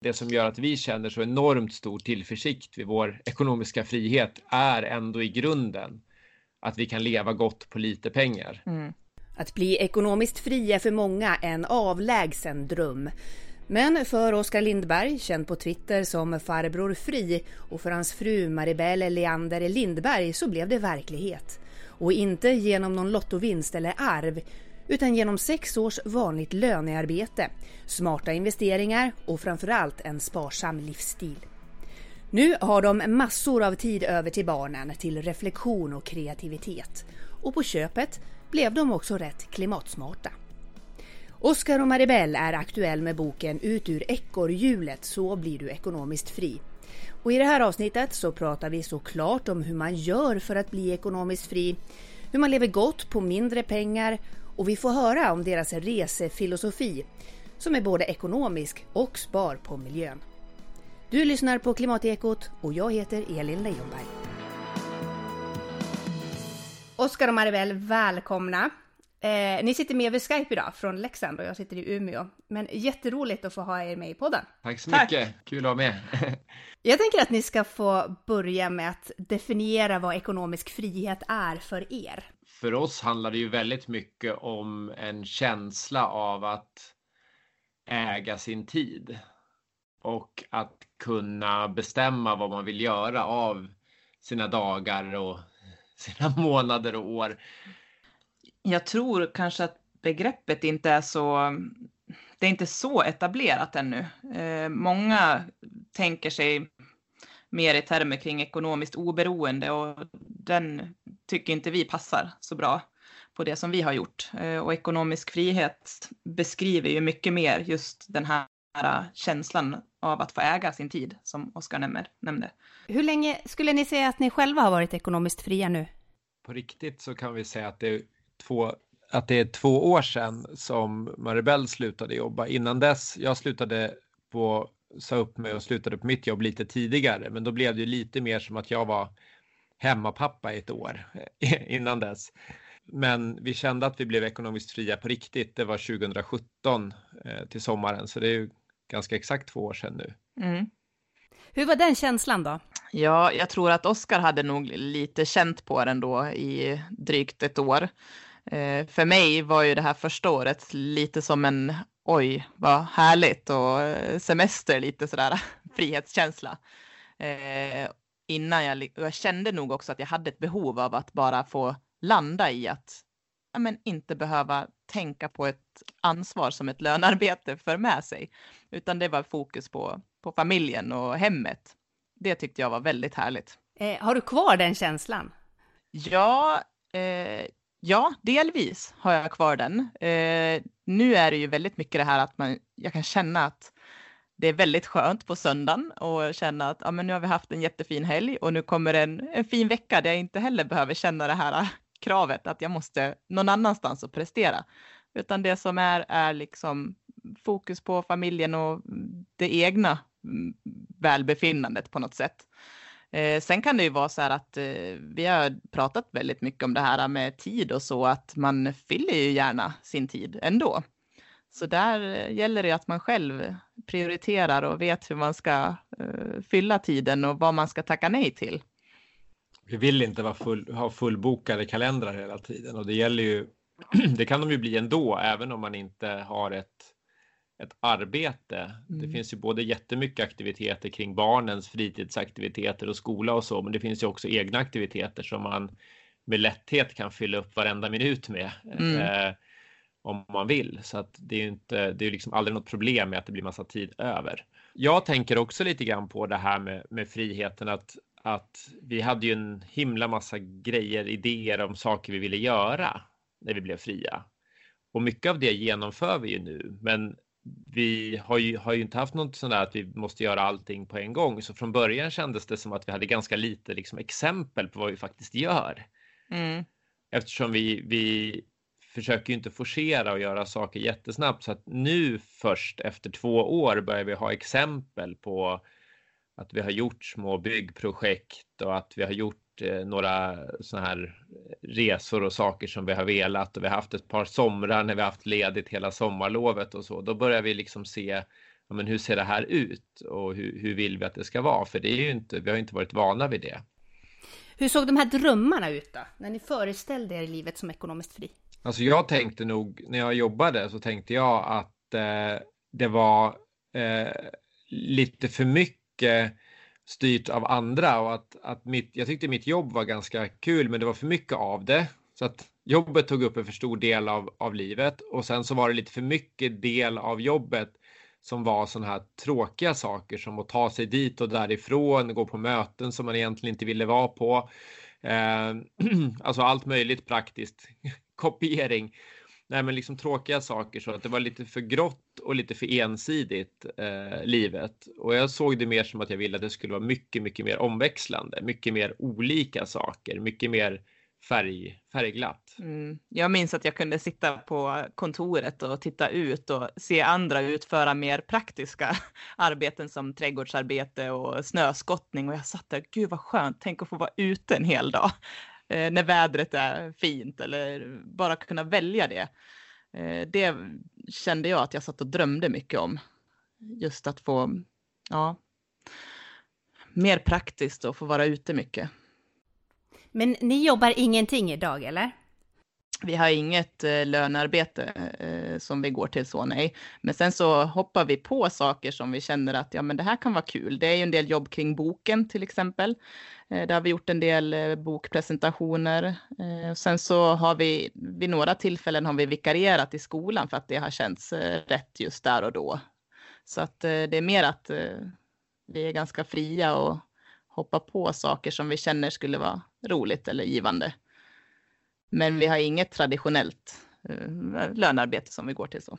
det som gör att vi känner så enormt stor tillförsikt vid vår ekonomiska frihet är ändå i grunden att vi kan leva gott på lite pengar. Mm. Att bli ekonomiskt fri är för många en avlägsen dröm. Men för Oskar Lindberg, känd på Twitter som Farbror Fri och för hans fru Maribel Leander Lindberg så blev det verklighet. Och inte genom någon lottovinst eller arv utan genom sex års vanligt lönearbete, smarta investeringar och framförallt en sparsam livsstil. Nu har de massor av tid över till barnen, till reflektion och kreativitet. Och på köpet blev de också rätt klimatsmarta. Oskar och Maribel är aktuell med boken Ut ur ekorrhjulet så blir du ekonomiskt fri. Och I det här avsnittet så pratar vi såklart om hur man gör för att bli ekonomiskt fri, hur man lever gott på mindre pengar och vi får höra om deras resefilosofi som är både ekonomisk och spar på miljön. Du lyssnar på Klimatekot och jag heter Elin Leijonberg. Oskar och Maribel, välkomna! Eh, ni sitter med över Skype idag från Leksand och jag sitter i Umeå. Men jätteroligt att få ha er med i podden. Tack så mycket, Tack. kul att vara med. jag tänker att ni ska få börja med att definiera vad ekonomisk frihet är för er. För oss handlar det ju väldigt mycket om en känsla av att äga sin tid och att kunna bestämma vad man vill göra av sina dagar och sina månader och år jag tror kanske att begreppet inte är så, det är inte så etablerat ännu. Eh, många tänker sig mer i termer kring ekonomiskt oberoende och den tycker inte vi passar så bra på det som vi har gjort. Eh, och ekonomisk frihet beskriver ju mycket mer just den här känslan av att få äga sin tid som Oskar nämnde. Hur länge skulle ni säga att ni själva har varit ekonomiskt fria nu? På riktigt så kan vi säga att det två, att det är två år sedan som Maribel slutade jobba. Innan dess, jag slutade på, sa upp mig och slutade på mitt jobb lite tidigare, men då blev det lite mer som att jag var hemmapappa i ett år innan dess. Men vi kände att vi blev ekonomiskt fria på riktigt. Det var 2017 eh, till sommaren, så det är ju ganska exakt två år sedan nu. Mm. Hur var den känslan då? Ja, jag tror att Oskar hade nog lite känt på den då i drygt ett år. Eh, för mig var ju det här första året lite som en oj, vad härligt och eh, semester, lite sådär frihetskänsla. Eh, innan jag, jag kände nog också att jag hade ett behov av att bara få landa i att ja, men inte behöva tänka på ett ansvar som ett lönarbete för med sig, utan det var fokus på, på familjen och hemmet. Det tyckte jag var väldigt härligt. Eh, har du kvar den känslan? Ja, eh, Ja, delvis har jag kvar den. Eh, nu är det ju väldigt mycket det här att man, jag kan känna att det är väldigt skönt på söndagen och känna att ja, men nu har vi haft en jättefin helg och nu kommer en, en fin vecka där jag inte heller behöver känna det här kravet att jag måste någon annanstans och prestera. Utan det som är, är liksom fokus på familjen och det egna mm, välbefinnandet på något sätt. Eh, sen kan det ju vara så här att eh, vi har pratat väldigt mycket om det här med tid och så, att man fyller ju gärna sin tid ändå. Så där eh, gäller det att man själv prioriterar och vet hur man ska eh, fylla tiden och vad man ska tacka nej till. Vi vill inte vara full, ha fullbokade kalendrar hela tiden och det gäller ju, det kan de ju bli ändå, även om man inte har ett ett arbete. Mm. Det finns ju både jättemycket aktiviteter kring barnens fritidsaktiviteter och skola och så, men det finns ju också egna aktiviteter som man med lätthet kan fylla upp varenda minut med mm. eh, om man vill. Så att det är ju inte, det är liksom aldrig något problem med att det blir massa tid över. Jag tänker också lite grann på det här med, med friheten att att vi hade ju en himla massa grejer, idéer om saker vi ville göra när vi blev fria. Och mycket av det genomför vi ju nu, men vi har ju, har ju inte haft något sånt där att vi måste göra allting på en gång. Så från början kändes det som att vi hade ganska lite liksom, exempel på vad vi faktiskt gör. Mm. Eftersom vi, vi försöker ju inte forcera och göra saker jättesnabbt. Så att nu först efter två år börjar vi ha exempel på att vi har gjort små byggprojekt och att vi har gjort eh, några sådana här resor och saker som vi har velat och vi har haft ett par somrar när vi har haft ledigt hela sommarlovet och så. Då börjar vi liksom se ja, men hur ser det här ut och hur, hur vill vi att det ska vara? För det är ju inte, vi har inte varit vana vid det. Hur såg de här drömmarna ut då? När ni föreställde er livet som ekonomiskt fri? Alltså jag tänkte nog, när jag jobbade så tänkte jag att eh, det var eh, lite för mycket styrt av andra och att, att mitt, jag tyckte mitt jobb var ganska kul men det var för mycket av det. Så att jobbet tog upp en för stor del av, av livet och sen så var det lite för mycket del av jobbet som var sådana här tråkiga saker som att ta sig dit och därifrån, gå på möten som man egentligen inte ville vara på. Eh, alltså allt möjligt praktiskt, kopiering. Nej, men liksom tråkiga saker så att det var lite för grått och lite för ensidigt eh, livet. Och jag såg det mer som att jag ville att det skulle vara mycket, mycket mer omväxlande, mycket mer olika saker, mycket mer färg, färgglatt. Mm. Jag minns att jag kunde sitta på kontoret och titta ut och se andra utföra mer praktiska arbeten som trädgårdsarbete och snöskottning och jag satt där, gud vad skönt, tänk att få vara ute en hel dag eh, när vädret är fint eller bara kunna välja det. Eh, det kände jag att jag satt och drömde mycket om. Just att få, ja, mer praktiskt och få vara ute mycket. Men ni jobbar ingenting idag, eller? Vi har inget eh, lönearbete eh, som vi går till så, nej. Men sen så hoppar vi på saker som vi känner att ja, men det här kan vara kul. Det är ju en del jobb kring boken till exempel. Eh, där har vi gjort en del eh, bokpresentationer. Eh, sen så har vi vid några tillfällen har vi vikarierat i skolan för att det har känts eh, rätt just där och då. Så att eh, det är mer att eh, vi är ganska fria och hoppa på saker som vi känner skulle vara roligt eller givande. Men vi har inget traditionellt eh, lönearbete som vi går till så.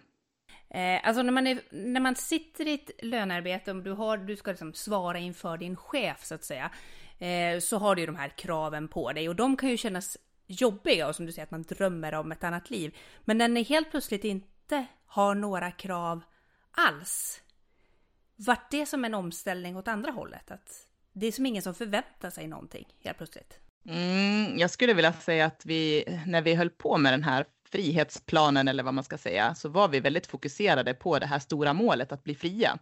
Eh, alltså när man, är, när man sitter i ett lönearbete, om du, har, du ska liksom svara inför din chef så att säga, eh, så har du ju de här kraven på dig och de kan ju kännas jobbiga och som du säger att man drömmer om ett annat liv. Men när ni helt plötsligt inte har några krav alls, vart det som en omställning åt andra hållet? Att det är som ingen som förväntar sig någonting helt plötsligt. Mm, jag skulle vilja säga att vi, när vi höll på med den här frihetsplanen eller vad man ska säga, så var vi väldigt fokuserade på det här stora målet att bli fria.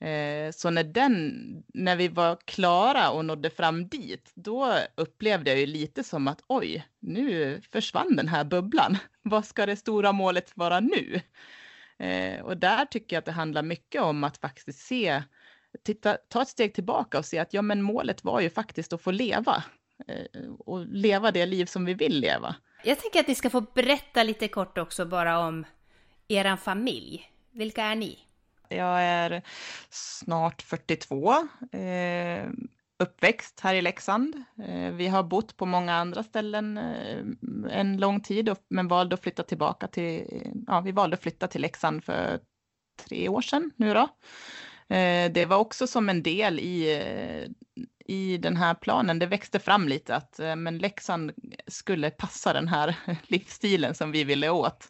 Eh, så när, den, när vi var klara och nådde fram dit, då upplevde jag ju lite som att oj, nu försvann den här bubblan. Vad ska det stora målet vara nu? Eh, och där tycker jag att det handlar mycket om att faktiskt se titta, ta ett steg tillbaka och se att ja, men målet var ju faktiskt att få leva och leva det liv som vi vill leva. Jag tänker att ni ska få berätta lite kort också bara om er familj. Vilka är ni? Jag är snart 42, eh, uppväxt här i Leksand. Eh, vi har bott på många andra ställen eh, en lång tid, men valde att flytta tillbaka till, ja, vi valde att flytta till Leksand för tre år sedan nu då. Eh, det var också som en del i, eh, i den här planen. Det växte fram lite att eh, men Leksand skulle passa den här livsstilen som vi ville åt.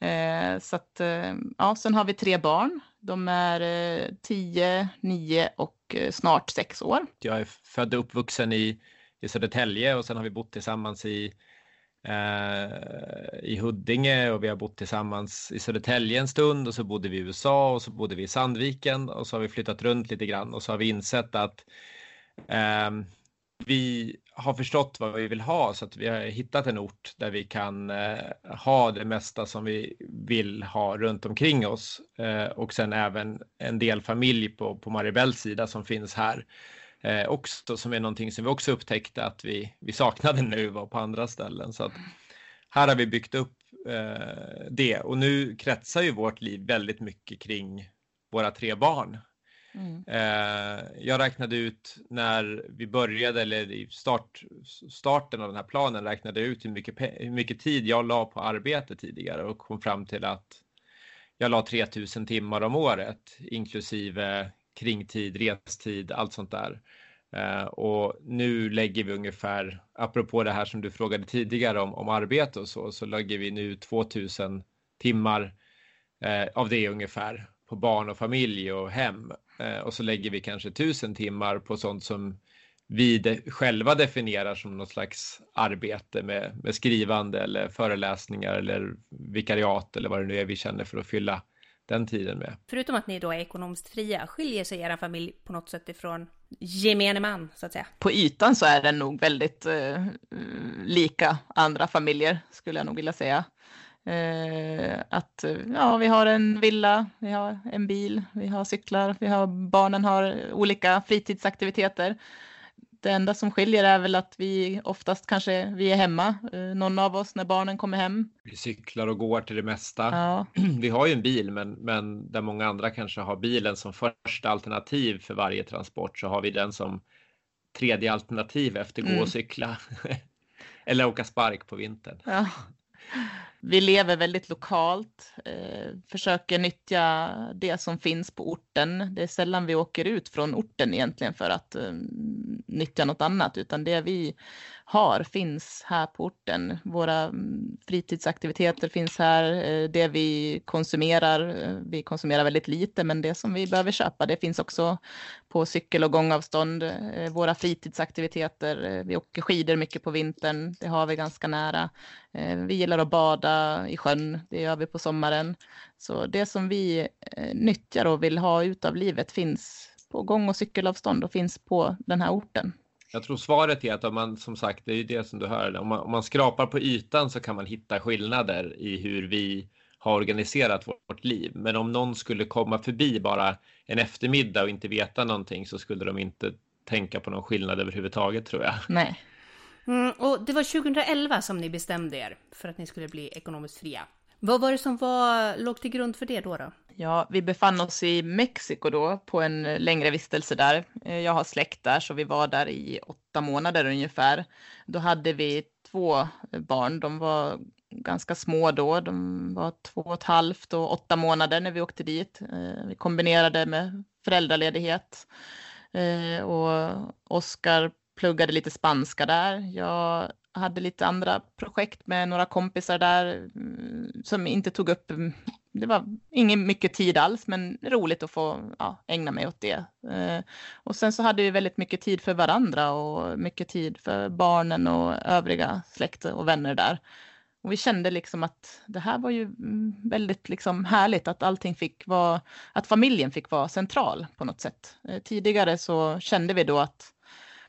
Eh, så att, eh, ja, sen har vi tre barn. De är 10, 9 och snart 6 år. Jag är född och uppvuxen i, i Södertälje och sen har vi bott tillsammans i eh, i Huddinge och vi har bott tillsammans i Södertälje en stund och så bodde vi i USA och så bodde vi i Sandviken och så har vi flyttat runt lite grann och så har vi insett att Ehm, vi har förstått vad vi vill ha så att vi har hittat en ort där vi kan eh, ha det mesta som vi vill ha runt omkring oss eh, och sen även en del familj på, på Maribels sida som finns här eh, också som är någonting som vi också upptäckte att vi, vi saknade nu var på andra ställen. Så att här har vi byggt upp eh, det och nu kretsar ju vårt liv väldigt mycket kring våra tre barn. Mm. Eh, jag räknade ut när vi började, eller i start, starten av den här planen, räknade ut hur mycket, hur mycket tid jag la på arbete tidigare och kom fram till att jag la 3000 timmar om året inklusive kringtid, restid, allt sånt där. Uh, och nu lägger vi ungefär, apropå det här som du frågade tidigare om, om arbete och så, så lägger vi nu 2000 timmar uh, av det ungefär på barn och familj och hem. Uh, och så lägger vi kanske 1000 timmar på sånt som vi de, själva definierar som något slags arbete med, med skrivande eller föreläsningar eller vikariat eller vad det nu är vi känner för att fylla den tiden med. Förutom att ni då är ekonomiskt fria, skiljer sig era familj på något sätt ifrån gemene man, så att säga? På ytan så är den nog väldigt eh, lika andra familjer, skulle jag nog vilja säga. Eh, att ja, vi har en villa, vi har en bil, vi har cyklar, vi har, barnen har olika fritidsaktiviteter. Det enda som skiljer är väl att vi oftast kanske vi är hemma, eh, någon av oss när barnen kommer hem. Vi cyklar och går till det mesta. Ja. Vi har ju en bil, men, men där många andra kanske har bilen som första alternativ för varje transport så har vi den som tredje alternativ efter gå Mm. och cykla. Eller åka spark på vintern. Ja. Vi lever väldigt lokalt, eh, försöker nyttja det som finns på orten. Det är sällan vi åker ut från orten egentligen för att eh, nyttja något annat, utan det vi har finns här på orten. Våra mm, fritidsaktiviteter finns här, eh, det vi konsumerar, eh, vi konsumerar väldigt lite, men det som vi behöver köpa, det finns också på cykel och gångavstånd. Eh, Våra fritidsaktiviteter, eh, vi åker skidor mycket på vintern, det har vi ganska nära. Eh, Vi gillar att bada i sjön, det gör vi på sommaren. Så det som vi eh, nyttjar och vill ha ut av livet finns på gång och cykelavstånd och finns på den här orten. Jag tror svaret är att om man, som sagt, det är ju det som du hör, om man, om man skrapar på ytan så kan man hitta skillnader i hur vi har organiserat vårt liv. Men om någon skulle komma förbi bara en eftermiddag och inte veta någonting så skulle de inte tänka på någon skillnad överhuvudtaget tror jag. Nej, Mm, och det var 2011 som ni bestämde er för att ni skulle bli ekonomiskt fria. Vad var det som var, låg till grund för det då? då? Ja, vi befann oss i Mexiko då på en längre vistelse där. Eh, jag har släkt där så vi var där i åtta månader ungefär. Då hade vi två barn. De var ganska små då. De var två och ett halvt och åtta månader när vi åkte dit. Eh, vi kombinerade med föräldraledighet. Eh, och Oskar pluggade lite spanska där. Jag hade lite andra projekt med några kompisar där mm, som inte tog upp mm, det var ingen mycket tid alls, men roligt att få ja, ägna mig åt det. Eh, och sen så hade vi väldigt mycket tid för varandra och mycket tid för barnen och övriga släkt och vänner där. Och vi kände liksom att det här var ju mm, väldigt liksom härligt att allting fick vara, att familjen fick vara central på något sätt. Eh, tidigare så kände vi då att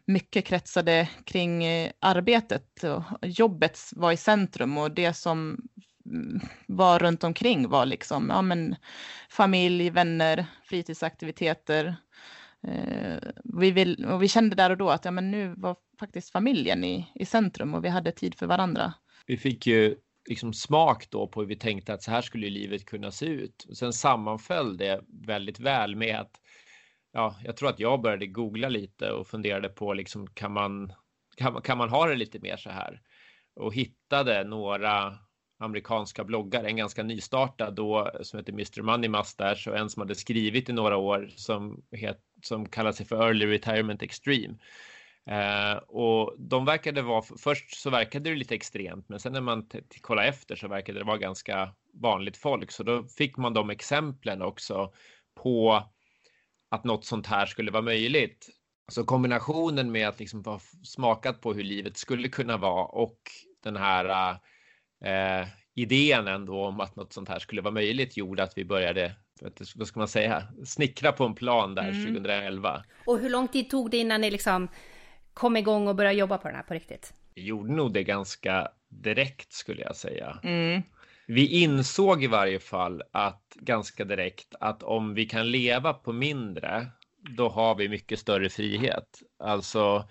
mycket kretsade kring eh, arbetet och jobbet var i centrum och det som mm, var runt omkring var liksom ja, men familj, vänner, fritidsaktiviteter. Eh, vi, vill, och vi kände där och då att ja, men nu var faktiskt familjen i, i centrum och vi hade tid för varandra. Vi fick ju liksom smak då på hur vi tänkte att så här skulle livet kunna se ut. Och sen sammanföll det väldigt väl med att ja, jag tror att jag började googla lite och funderade på liksom kan man kan, man- kan man ha det lite mer så här? Och hittade några amerikanska bloggar, en ganska nystartad då som heter Mr Money Mustache och en som hade skrivit i några år som, het, som kallar sig för Early Retirement Extreme. Eh, och de verkade vara, först så verkade det lite extremt, men sen när man kollade efter så verkade det vara ganska vanligt folk. Så då fick man de exemplen också på att något sånt här skulle vara möjligt. Så kombinationen med att liksom ha smakat på hur livet skulle kunna vara och den här eh, idén ändå om att något sånt här skulle vara möjligt gjorde att vi började, vad ska man säga, snickra på en plan där Mm. 2011. Och hur lång tid tog det innan ni liksom kom igång och började jobba på den här på riktigt? Vi gjorde nog det ganska direkt skulle jag säga. Mm. Vi insåg i varje fall att ganska direkt att om vi kan leva på mindre, då har vi mycket större frihet. Alltså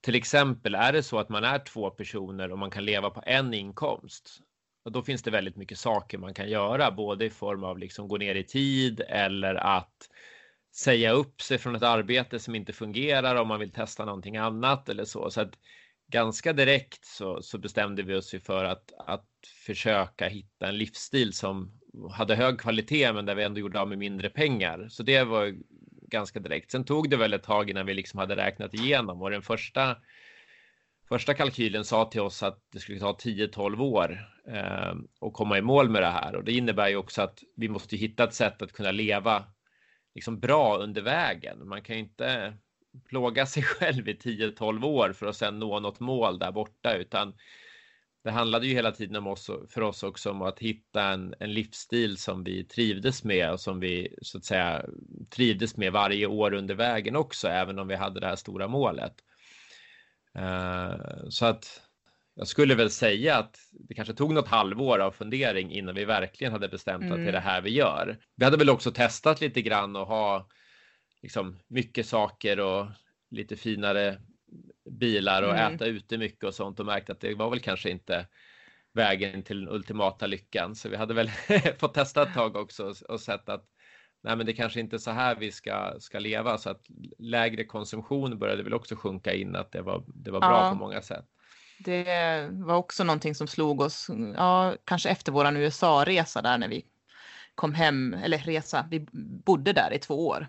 till exempel är det så att man är två personer och man kan leva på en inkomst. Och då finns det väldigt mycket saker man kan göra, både i form av liksom gå ner i tid eller att säga upp sig från ett arbete som inte fungerar om man vill testa någonting annat eller så. Så att ganska direkt så, så bestämde vi oss ju för att, att försöka hitta en livsstil som hade hög kvalitet men där vi ändå gjorde av med mindre pengar. Så det var ganska direkt. Sen tog det väl ett tag innan vi liksom hade räknat igenom och den första Första kalkylen sa till oss att det skulle ta 10-12 år eh, och komma i mål med det här och det innebär ju också att vi måste hitta ett sätt att kunna leva liksom bra under vägen. Man kan ju inte plåga sig själv i 10-12 år för att sedan nå något mål där borta, utan det handlade ju hela tiden om oss, för oss också om att hitta en, en livsstil som vi trivdes med och som vi så att säga trivdes med varje år under vägen också, även om vi hade det här stora målet. Uh, så att jag skulle väl säga att det kanske tog något halvår av fundering innan vi verkligen hade bestämt mm. att det är det här vi gör. Vi hade väl också testat lite grann och ha liksom mycket saker och lite finare bilar och mm. äta ute mycket och sånt och märkt att det var väl kanske inte vägen till den ultimata lyckan. Så vi hade väl fått testa ett tag också och sett att nej, men det kanske inte är så här vi ska, ska leva. Så att lägre konsumtion började väl också sjunka in att det var, det var bra ja. på många sätt. Det var också någonting som slog oss, ja, kanske efter våran USA-resa där när vi kom hem, eller resa, vi bodde där i två år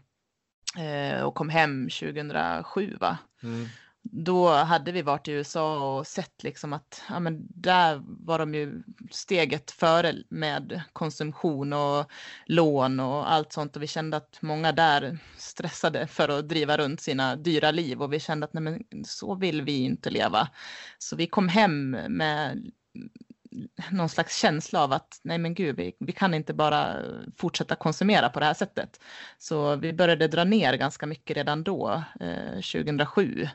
eh, och kom hem 2007 va? Mm då hade vi varit i USA och sett liksom att ja, men där var de ju steget före med konsumtion och lån och allt sånt. Och vi kände att många där stressade för att driva runt sina dyra liv och vi kände att nej, men så vill vi inte leva. Så vi kom hem med någon slags känsla av att nej men gud, vi, vi kan inte bara fortsätta konsumera på det här sättet. Så vi började dra ner ganska mycket redan då, eh, 2007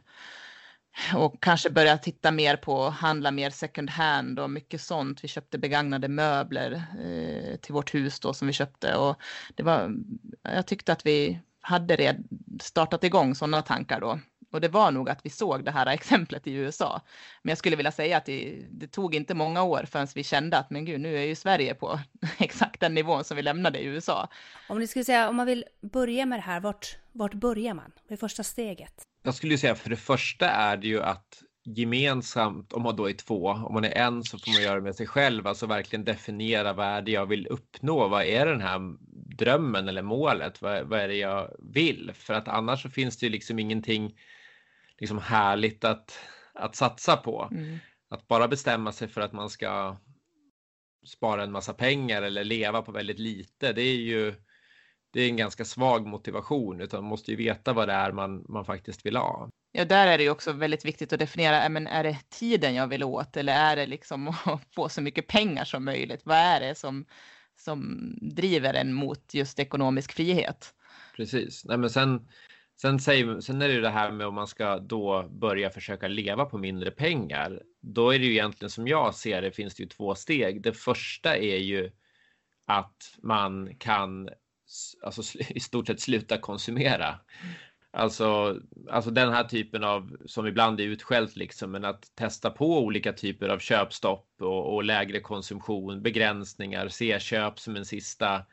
och kanske börja titta mer på handla mer second hand och mycket sånt. Vi köpte begagnade möbler eh, till vårt hus då som vi köpte och det var. Jag tyckte att vi hade redan startat igång sådana tankar då och det var nog att vi såg det här exemplet i USA. Men jag skulle vilja säga att det, det tog inte många år förrän vi kände att men gud, nu är ju Sverige på exakt den nivån som vi lämnade i USA. Om ni skulle säga, om man vill börja med det här, vart, vart börjar man? Vad är första steget? Jag skulle ju säga för det första är det ju att gemensamt, om man då är två, om man är en så får man göra det med sig själv, alltså verkligen definiera vad är det jag vill uppnå, vad är den här drömmen eller målet, vad, vad är det jag vill? För att annars så finns det ju liksom ingenting liksom härligt att, att satsa på. Mm. Att bara bestämma sig för att man ska spara en massa pengar eller leva på väldigt lite, det är ju det är en ganska svag motivation utan man måste ju veta vad det är man, man faktiskt vill ha. Ja, där är det ju också väldigt viktigt att definiera, men är det tiden jag vill åt eller är det liksom att få så mycket pengar som möjligt? Vad är det som, som driver en mot just ekonomisk frihet? Precis. Nej, men sen, sen, säger, sen är det ju det här med om man ska då börja försöka leva på mindre pengar. Då är det ju egentligen som jag ser det finns det ju två steg. Det första är ju att man kan alltså, i stort sett sluta konsumera. Alltså, alltså den här typen av, som ibland är utskällt liksom, men att testa på olika typer av köpstopp och, och lägre konsumtion, begränsningar, se köp som en sista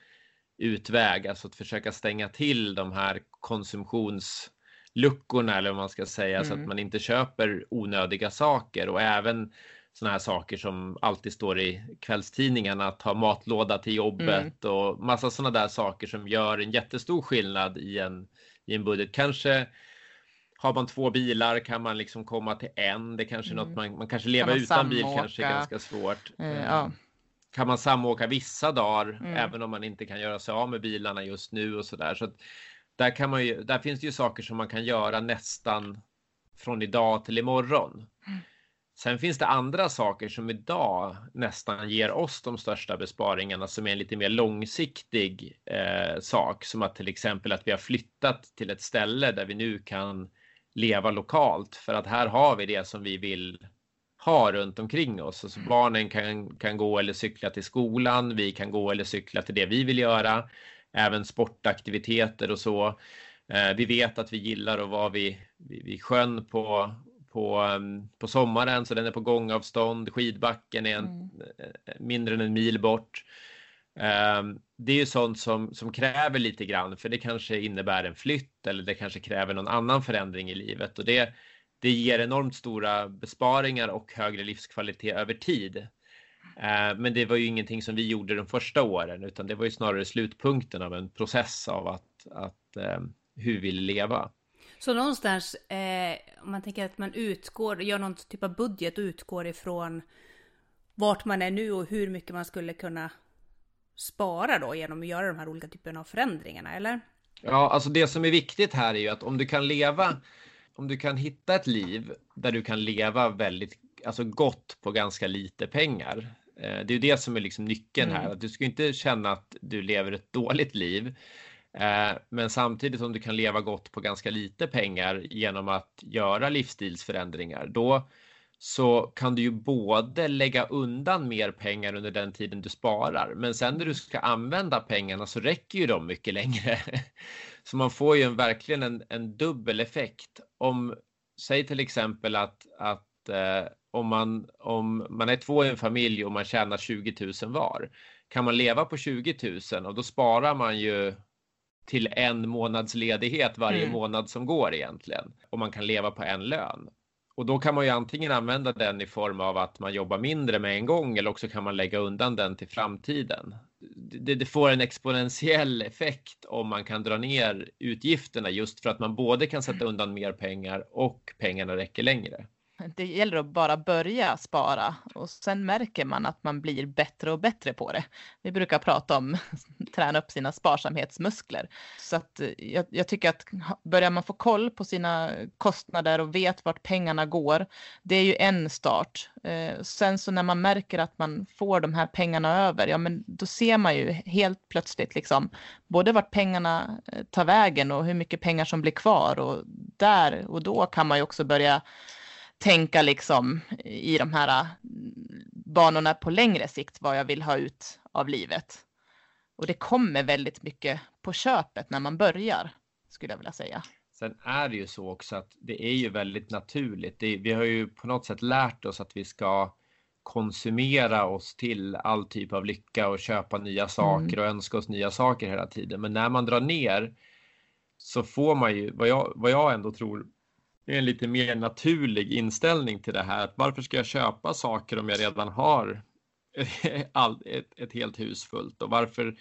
utväg, alltså att försöka stänga till de här konsumtionsluckorna eller vad man ska säga, mm. så att mm. man inte köper onödiga saker och även sådana här saker som alltid står i kvällstidningarna, att ha matlåda till jobbet mm. och massa sådana där saker som gör en jättestor skillnad i en, i en budget. Kanske har man två bilar kan man liksom komma till en. Det kanske är mm. något man, man kanske leva kan utan samåka? bil kanske är ganska svårt. Eh, ja. Kan man samåka vissa dagar, mm. även om man inte kan göra sig av med bilarna just nu och så där. Så där kan man ju, där finns det ju saker som man kan göra nästan från idag till imorgon. Mm. Sen finns det andra saker som idag nästan ger oss de största besparingarna som är en lite mer långsiktig eh, sak. Som att till exempel att vi har flyttat till ett ställe där vi nu kan leva lokalt för att här har vi det som vi vill ha runt omkring oss. Alltså barnen kan, kan gå eller cykla till skolan, vi kan gå eller cykla till det vi vill göra. Även sportaktiviteter och så. Eh, vi vet att vi gillar att vara vid, vid, vid sjön på, på, ehm, på sommaren så den är på gångavstånd. Skidbacken är en, mm. Eh, mindre än en mil bort. Um, det är ju sånt som, som kräver lite grann för det kanske innebär en flytt eller det kanske kräver någon annan förändring i livet och det, det ger enormt stora besparingar och högre livskvalitet över tid. Uh, men det var ju ingenting som vi gjorde de första åren utan det var ju snarare slutpunkten av en process av att, att hur vi vill leva. Så någonstans, eh, om man tänker att man utgår, gör någon typ av budget och utgår ifrån vart man är nu och hur mycket man skulle kunna spara då genom att göra de här olika typerna av förändringarna, eller? Ja, alltså det som är viktigt här är ju att om du kan leva, om du kan hitta ett liv där du kan leva väldigt alltså gott på ganska lite pengar. Eh, det är det som är liksom nyckeln här, mm. att du ska inte känna att du lever ett dåligt liv. Eh, men samtidigt om du kan leva gott på ganska lite pengar genom att göra livsstilsförändringar, då så kan du ju både lägga undan mer pengar under den tiden du sparar, men sen när du ska använda pengarna så räcker ju de mycket längre. Så man får ju en, verkligen en, en dubbel effekt. Om, säg till exempel att, att eh, om, man, om man är två i en familj och man tjänar 20 000 var, kan man leva på 20 000 och då sparar man ju till en månads ledighet varje mm. månad som går egentligen. Och man kan leva på en lön. Och då kan man ju antingen använda den i form av att man jobbar mindre med en gång eller också kan man lägga undan den till framtiden. Det, det, får en exponentiell effekt om man kan dra ner utgifterna just för att man både kan sätta undan mer pengar och pengarna räcker längre. Det gäller att bara börja spara och sen märker man att man blir bättre och bättre på det. Vi brukar prata om träna upp sina sparsamhetsmuskler. Så att eh, jag, jag, tycker att börjar man få koll på sina kostnader och vet vart pengarna går, det är ju en start. Eh, sen så när man märker att man får de här pengarna över, ja men då ser man ju helt plötsligt liksom både vart pengarna eh, tar vägen och hur mycket pengar som blir kvar och där och då kan man ju också börja tänka liksom i de här mm, banorna på längre sikt vad jag vill ha ut av livet. Och det kommer väldigt mycket på köpet när man börjar, skulle jag vilja säga. Sen är det ju så också att det är ju väldigt naturligt. Det, vi har ju på något sätt lärt oss att vi ska konsumera oss till all typ av lycka och köpa nya saker mm. och önska oss nya saker hela tiden. Men när man drar ner så får man ju, vad jag, vad jag ändå tror är en lite mer naturlig inställning till det här. Varför ska jag köpa saker om jag redan har ett, ett helt hus fullt och varför,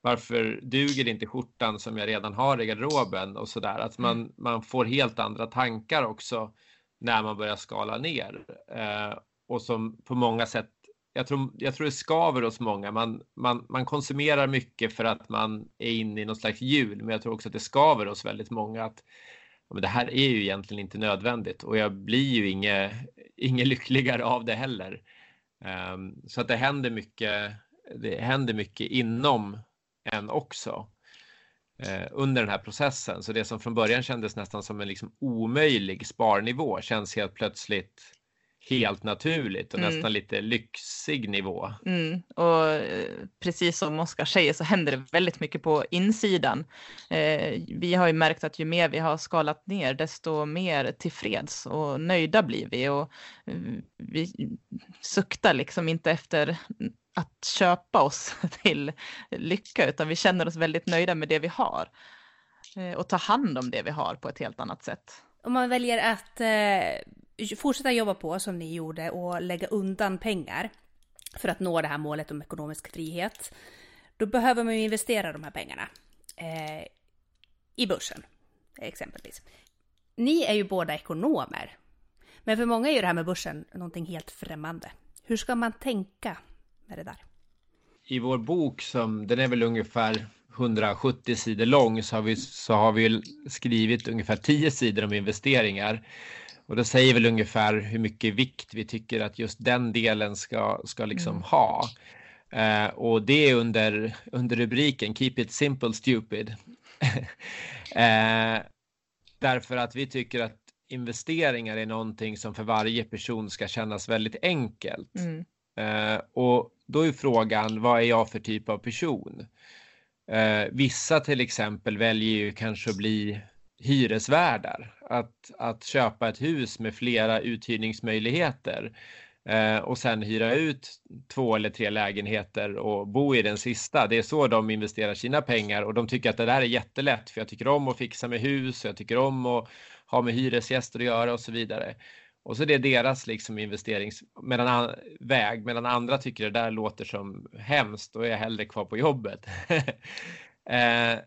varför duger inte skjortan som jag redan har i garderoben och så där. Att man, mm. man får helt andra tankar också när man börjar skala ner eh, och som på många sätt jag tror, jag tror det skaver hos många. Man, man, man konsumerar mycket för att man är inne i någon slags hjul, men jag tror också att det skaver hos väldigt många att men det här är ju egentligen inte nödvändigt och jag blir ju inget, inget lyckligare av det heller. Um, så att det händer mycket. Det händer mycket inom en också eh, under den här processen. Så det som från början kändes nästan som en liksom omöjlig sparnivå känns helt plötsligt helt naturligt och mm. nästan lite lyxig nivå. Mm. Och eh, precis som Oskar säger så händer det väldigt mycket på insidan. Eh, vi har ju märkt att ju mer vi har skalat ner desto mer tillfreds och nöjda blir vi och eh, vi suktar liksom inte efter att köpa oss till lycka utan vi känner oss väldigt nöjda med det vi har eh, och ta hand om det vi har på ett helt annat sätt. Om man väljer att eh fortsätta jobba på som ni gjorde och lägga undan pengar för att nå det här målet om ekonomisk frihet, då behöver man ju investera de här pengarna eh, i börsen, exempelvis. Ni är ju båda ekonomer, men för många är ju det här med börsen någonting helt främmande. Hur ska man tänka med det där? I vår bok, som den är väl ungefär 170 sidor lång, så har vi, så har vi skrivit ungefär 10 sidor om investeringar. Och det säger väl ungefär hur mycket vikt vi tycker att just den delen ska, ska liksom mm. ha. Eh, och det är under, under rubriken Keep it simple stupid. eh, därför att vi tycker att investeringar är någonting som för varje person ska kännas väldigt enkelt. Mm. Eh, och då är frågan, vad är jag för typ av person? Eh, vissa till exempel väljer ju kanske att bli hyresvärdar. Att, att köpa ett hus med flera uthyrningsmöjligheter eh, och sen hyra ut två eller tre lägenheter och bo i den sista. Det är så de investerar sina pengar och de tycker att det där är jättelätt för jag tycker om att fixa med hus, och jag tycker om att ha med hyresgäster att göra och så vidare. Och så det är deras liksom investeringsväg medan andra tycker det där låter som hemskt och är hellre kvar på jobbet. eh,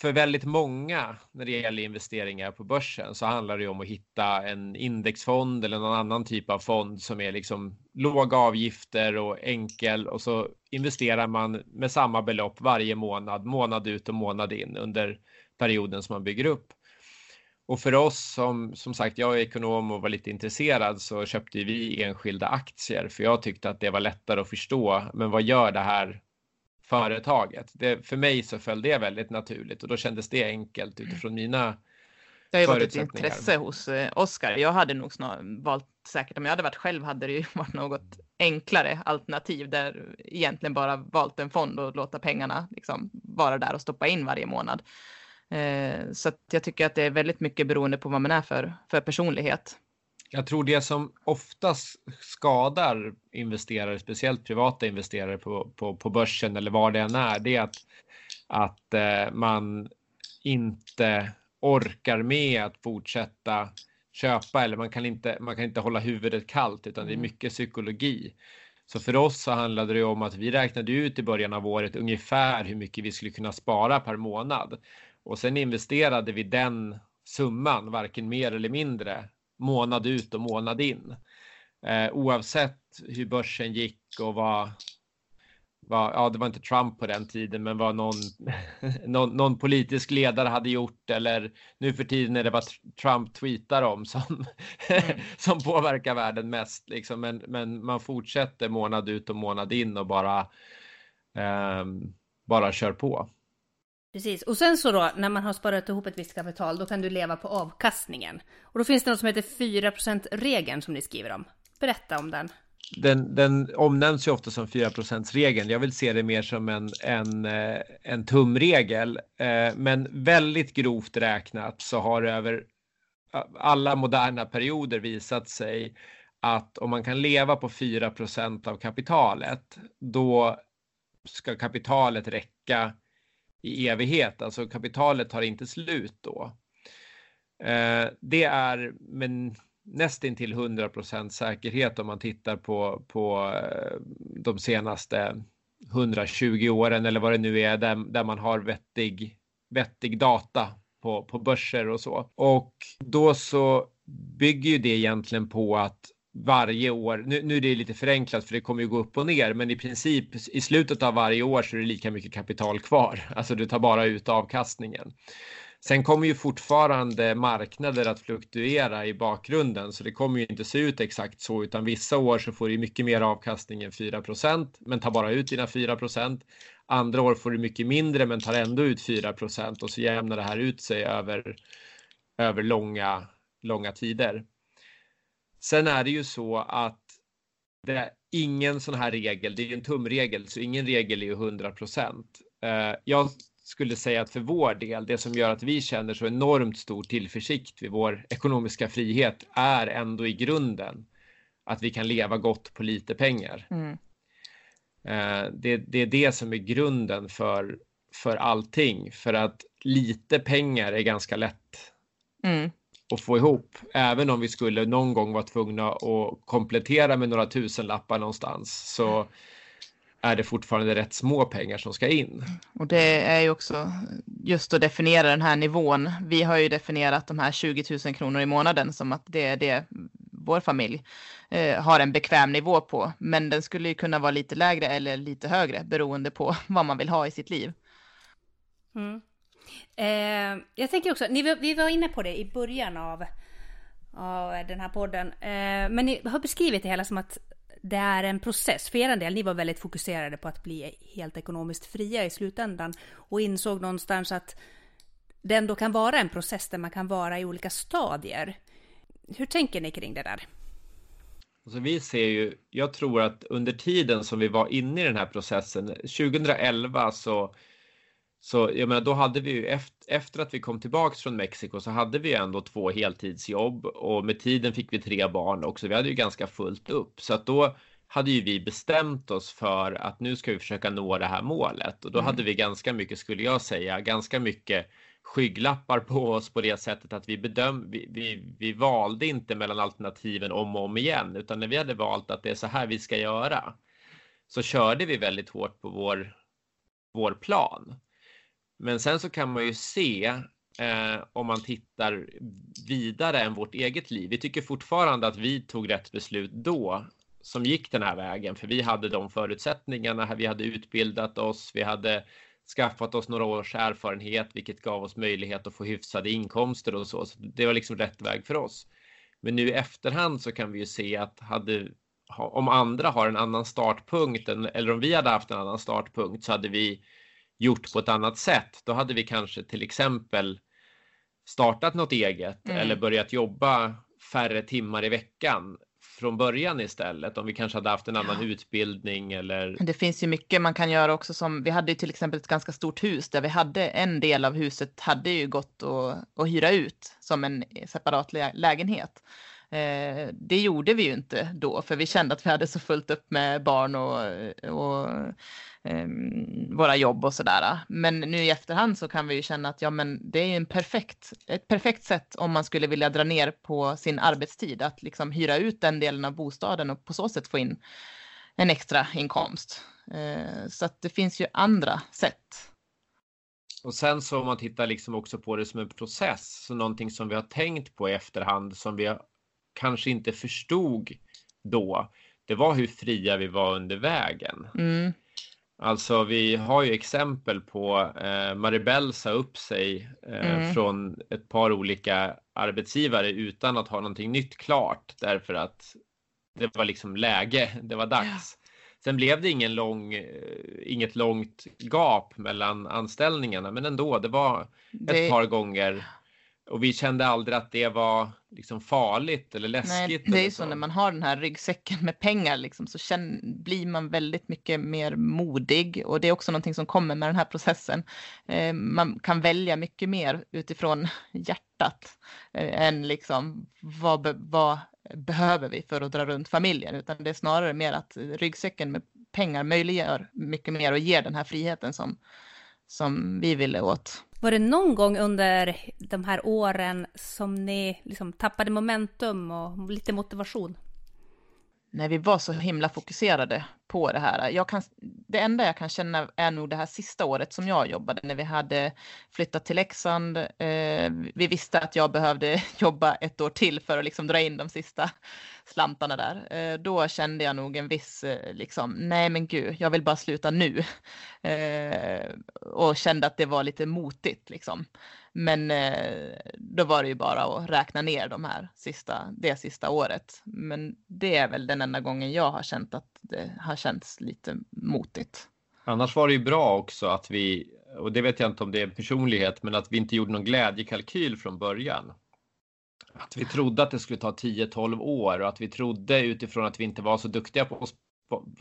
för väldigt många när det gäller investeringar på börsen så handlar det om att hitta en indexfond eller någon annan typ av fond som är liksom låga avgifter och enkel och så investerar man med samma belopp varje månad, månad ut och månad in under perioden som man bygger upp. och för oss som som sagt, jag är ekonom och var lite intresserad så köpte vi enskilda aktier för jag tyckte att det var lättare att förstå. Men vad gör det här företaget? Det, för mig så föll det väldigt naturligt och då kändes det enkelt utifrån mina det har ju varit ett intresse hos eh, Oskar. Jag hade nog snarare valt säkert om jag hade varit själv hade det ju varit något enklare alternativ där egentligen bara valt en fond och låta pengarna liksom vara där och stoppa in varje månad. Eh, så jag tycker att det är väldigt mycket beroende på vad man är för, för personlighet. Jag tror det som oftast skadar investerare, speciellt privata investerare på, på, på börsen eller var det än är, det är att, att eh, man inte orkar med att fortsätta köpa eller man kan inte, man kan inte hålla huvudet kallt utan det är mm. mycket psykologi. Så för oss så handlade det om att vi räknade ut i början av året ungefär hur mycket vi skulle kunna spara per månad och sen investerade vi den summan, varken mer eller mindre, månad ut och månad in. Eh, oavsett hur börsen gick och vad, vad, ja det var inte Trump på den tiden, men vad någon, någon, någon, politisk ledare hade gjort eller nu för tiden är det vad Trump tweetar om som, mm. som påverkar världen mest. Liksom. Men, men man fortsätter månad ut och månad in och bara, eh, bara kör på. Precis, och sen så då när man har sparat ihop ett visst kapital, då kan du leva på avkastningen. Och då finns det något som heter 4% regeln som ni skriver om. Berätta om den. Den, den omnämns ju ofta som 4 regeln. Jag vill se det mer som en, en, eh, en tumregel. Eh, men väldigt grovt räknat så har det över alla moderna perioder visat sig att om man kan leva på 4% av kapitalet, då ska kapitalet räcka i evighet, alltså kapitalet tar inte slut då. Eh, det är men nästintill 100% säkerhet om man tittar på, på eh, de senaste 120 åren eller vad det nu är där, där man har vettig, vettig data på, på börser och så. Och då så bygger ju det egentligen på att varje år, nu, nu är det lite förenklat för det kommer ju gå upp och ner, men i princip i slutet av varje år så är det lika mycket kapital kvar. Alltså du tar bara ut avkastningen. Sen kommer ju fortfarande marknader att fluktuera i bakgrunden, så det kommer ju inte se ut exakt så, utan vissa år så får du mycket mer avkastning än 4% men tar bara ut dina 4% Andra år får du mycket mindre, men tar ändå ut 4% och så jämnar det här ut sig över, över långa, långa tider. Sen är det ju så att det är ingen sån här regel, det är en tumregel, så ingen regel är ju 100 procent. Eh, jag skulle säga att för vår del, det som gör att vi känner så enormt stor tillförsikt vid vår ekonomiska frihet är ändå i grunden att vi kan leva gott på lite pengar. Mm. Eh, det, det, är det som är grunden för, för allting, för att lite pengar är ganska lätt mm att få ihop. Även om vi skulle någon gång vara tvungna att komplettera med några tusenlappar någonstans så är det fortfarande rätt små pengar som ska in. Och det är ju också just att definiera den här nivån. Vi har ju definierat de här 20 000 kronor i månaden som att det är det vår familj eh, har en bekväm nivå på. Men den skulle ju kunna vara lite lägre eller lite högre beroende på vad man vill ha i sitt liv. Mm. Eh, jag tänker också, ni, vi var inne på det i början av, av den här podden, eh, men ni har beskrivit det hela som att det är en process. För er del, ni var väldigt fokuserade på att bli helt ekonomiskt fria i slutändan och insåg någonstans att det ändå kan vara en process där man kan vara i olika stadier. Hur tänker ni kring det där? Alltså vi ser ju, jag tror att under tiden som vi var inne i den här processen, 2011 så så jag menar, då hade vi ju efter, efter att vi kom tillbaks från Mexiko så hade vi ändå två heltidsjobb och med tiden fick vi tre barn också. Vi hade ju ganska fullt upp så att då hade ju vi bestämt oss för att nu ska vi försöka nå det här målet och då mm. hade vi ganska mycket, skulle jag säga, ganska mycket skygglappar på oss på det sättet att vi bedöm, vi, vi, vi valde inte mellan alternativen om och om igen, utan när vi hade valt att det är så här vi ska göra så körde vi väldigt hårt på vår, vår plan. Men sen så kan man ju se eh, om man tittar vidare än vårt eget liv. Vi tycker fortfarande att vi tog rätt beslut då som gick den här vägen, för vi hade de förutsättningarna. Vi hade utbildat oss, vi hade skaffat oss några års erfarenhet, vilket gav oss möjlighet att få hyfsade inkomster och så. så det var liksom rätt väg för oss. Men nu i efterhand så kan vi ju se att hade, om andra har en annan startpunkt eller om vi hade haft en annan startpunkt så hade vi gjort på ett annat sätt. Då hade vi kanske till exempel startat något eget mm. eller börjat jobba färre timmar i veckan från början istället om vi kanske hade haft en annan ja. utbildning eller. Det finns ju mycket man kan göra också som vi hade till exempel ett ganska stort hus där vi hade en del av huset hade ju gått att, att hyra ut som en separat lägenhet. Eh, det gjorde vi ju inte då, för vi kände att vi hade så fullt upp med barn och, och eh, våra jobb och sådär. Men nu i efterhand så kan vi ju känna att ja, men det är en perfekt, ett perfekt sätt om man skulle vilja dra ner på sin arbetstid, att liksom hyra ut den delen av bostaden och på så sätt få in en extra inkomst. Eh, så att det finns ju andra sätt. Och sen så om man tittar liksom också på det som en process, så någonting som vi har tänkt på i efterhand som vi kanske inte förstod då, det var hur fria vi var under vägen. Mm. Alltså vi har ju exempel på eh, Maribel sa upp sig eh, mm. från ett par olika arbetsgivare utan att ha någonting nytt klart därför att det var liksom läge, det var dags. Ja. Sen blev det ingen lång, eh, inget långt gap mellan anställningarna men ändå, det var det... ett par gånger och vi kände aldrig att det var liksom farligt eller läskigt. Nej, det är så. så när man har den här ryggsäcken med pengar liksom, så känner, blir man väldigt mycket mer modig och det är också någonting som kommer med den här processen. Eh, man kan välja mycket mer utifrån hjärtat eh, än liksom vad, vad behöver vi för att dra runt familjen, utan det är snarare mer att ryggsäcken med pengar möjliggör mycket mer och ger den här friheten som, som vi ville åt. Var det någon gång under de här åren som ni liksom tappade momentum och lite motivation? När vi var så himla fokuserade på det här. Jag kan, det enda jag kan känna är nog det här sista året som jag jobbade när vi hade flyttat till Leksand. Eh, vi visste att jag behövde jobba ett år till för att liksom dra in de sista slantarna där. Eh, då kände jag nog en viss, eh, liksom, nej men gud, jag vill bara sluta nu. Eh, och kände att det var lite motigt liksom. Men eh, då var det ju bara att räkna ner de här sista, det sista året. Men det är väl den enda gången jag har känt att det har känts lite motigt. Annars var det ju bra också att vi, och det vet jag inte om det är personlighet, men att vi inte gjorde någon glädjekalkyl från början. Att vi trodde att det skulle ta 10-12 år och att vi trodde utifrån att vi inte var så duktiga på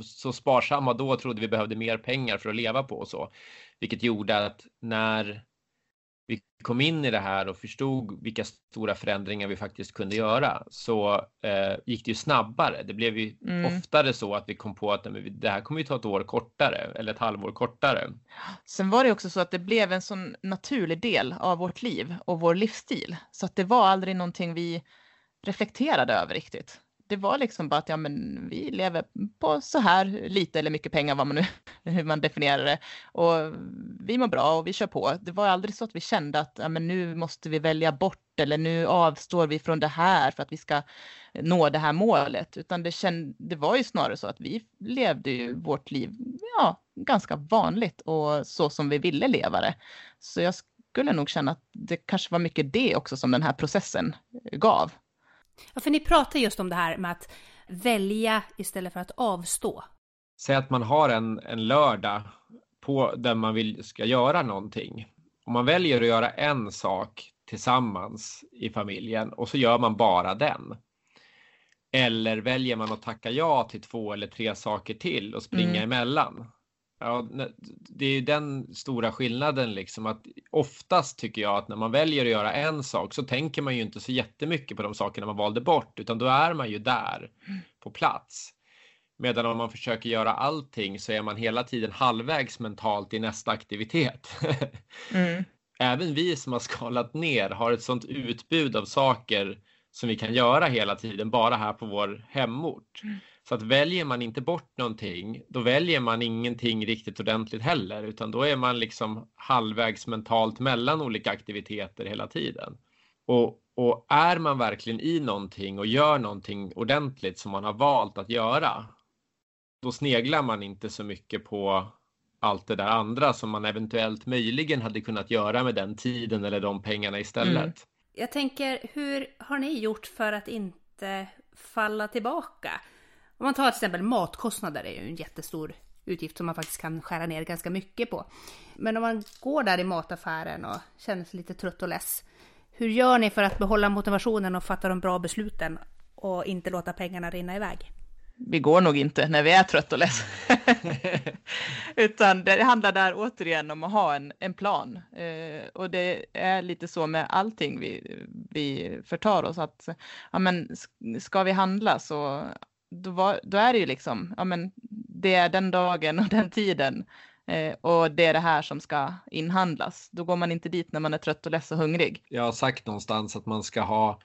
så sparsamma då trodde vi behövde mer pengar för att leva på och så. Vilket gjorde att när vi kom in i det här och förstod vilka stora förändringar vi faktiskt kunde göra så eh, gick det ju snabbare. Det blev ju mm. oftare så att vi kom på att det här kommer ju ta ett år kortare eller ett halvår kortare. Sen var det också så att det blev en sån naturlig del av vårt liv och vår livsstil så att det var aldrig någonting vi reflekterade över riktigt det var liksom bara att ja, men vi lever på så här lite eller mycket pengar, vad man nu, hur man definierar det. Och vi mår bra och vi kör på. Det var aldrig så att vi kände att ja, men nu måste vi välja bort eller nu avstår vi från det här för att vi ska nå det här målet. Utan det, känd, det var ju snarare så att vi levde ju vårt liv ja, ganska vanligt och så som vi ville leva det. Så jag skulle nog känna att det kanske var mycket det också som den här processen gav. Ja, för ni pratar just om det här med att välja istället för att avstå. Säg att man har en, en lördag på där man vill ska göra någonting. Om man väljer att göra en sak tillsammans i familjen och så gör man bara den. Eller väljer man att tacka ja till två eller tre saker till och springa mm. emellan. Ja, det är ju den stora skillnaden liksom att oftast tycker jag att när man väljer att göra en sak så tänker man ju inte så jättemycket på de sakerna man valde bort utan då är man ju där på plats. Medan om man försöker göra allting så är man hela tiden halvvägs mentalt i nästa aktivitet. Mm. Även vi som har skalat ner har ett sånt utbud av saker som vi kan göra hela tiden bara här på vår hemort. Mm. Så att väljer man inte bort någonting, då väljer man ingenting riktigt ordentligt heller, utan då är man liksom halvvägs mentalt mellan olika aktiviteter hela tiden. Och, och är man verkligen i någonting och gör någonting ordentligt som man har valt att göra, då sneglar man inte så mycket på allt det där andra som man eventuellt möjligen hade kunnat göra med den tiden eller de pengarna istället. Mm. Jag tänker, hur har ni gjort för att inte falla tillbaka? Om man tar till exempel matkostnader är ju en jättestor utgift som man faktiskt kan skära ner ganska mycket på. Men om man går där i mataffären och känner sig lite trött och less. Hur gör ni för att behålla motivationen och fatta de bra besluten och inte låta pengarna rinna iväg? Vi går nog inte när vi är trött och less. Utan det handlar där återigen om att ha en, en plan. Eh, och det är lite så med allting vi, vi förtar oss att ja, men ska vi handla så då, var, då är det ju liksom, ja men det är den dagen och den tiden eh, och det är det här som ska inhandlas. Då går man inte dit när man är trött och less och hungrig. Jag har sagt någonstans att man ska ha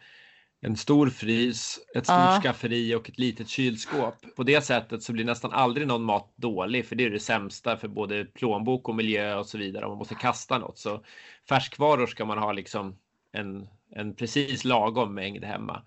en stor frys, ett stort ja. skafferi och ett litet kylskåp. På det sättet så blir nästan aldrig någon mat dålig, för det är det sämsta för både plånbok och miljö och så vidare. Om man måste kasta något så färskvaror ska man ha liksom en, en precis lagom mängd hemma.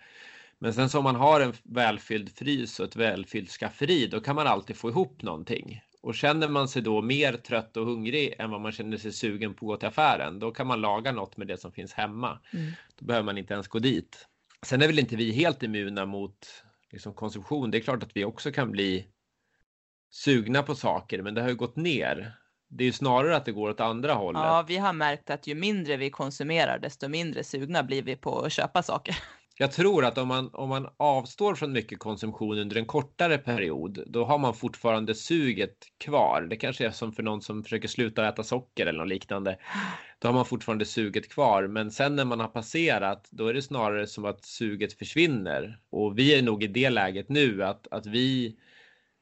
Men sen så om man har en välfylld frys och ett välfyllt skafferi, då kan man alltid få ihop någonting. Och känner man sig då mer trött och hungrig än vad man känner sig sugen på att gå till affären, då kan man laga något med det som finns hemma. Mm. Då behöver man inte ens gå dit. Sen är väl inte vi helt immuna mot liksom, konsumtion. Det är klart att vi också kan bli sugna på saker, men det har ju gått ner. Det är ju snarare att det går åt andra hållet. Ja, vi har märkt att ju mindre vi konsumerar, desto mindre sugna blir vi på att köpa saker. Jag tror att om man, om man avstår från mycket konsumtion under en kortare period, då har man fortfarande suget kvar. Det kanske är som för någon som försöker sluta äta socker eller något liknande. Då har man fortfarande suget kvar, men sen när man har passerat, då är det snarare som att suget försvinner. Och vi är nog i det läget nu att, att vi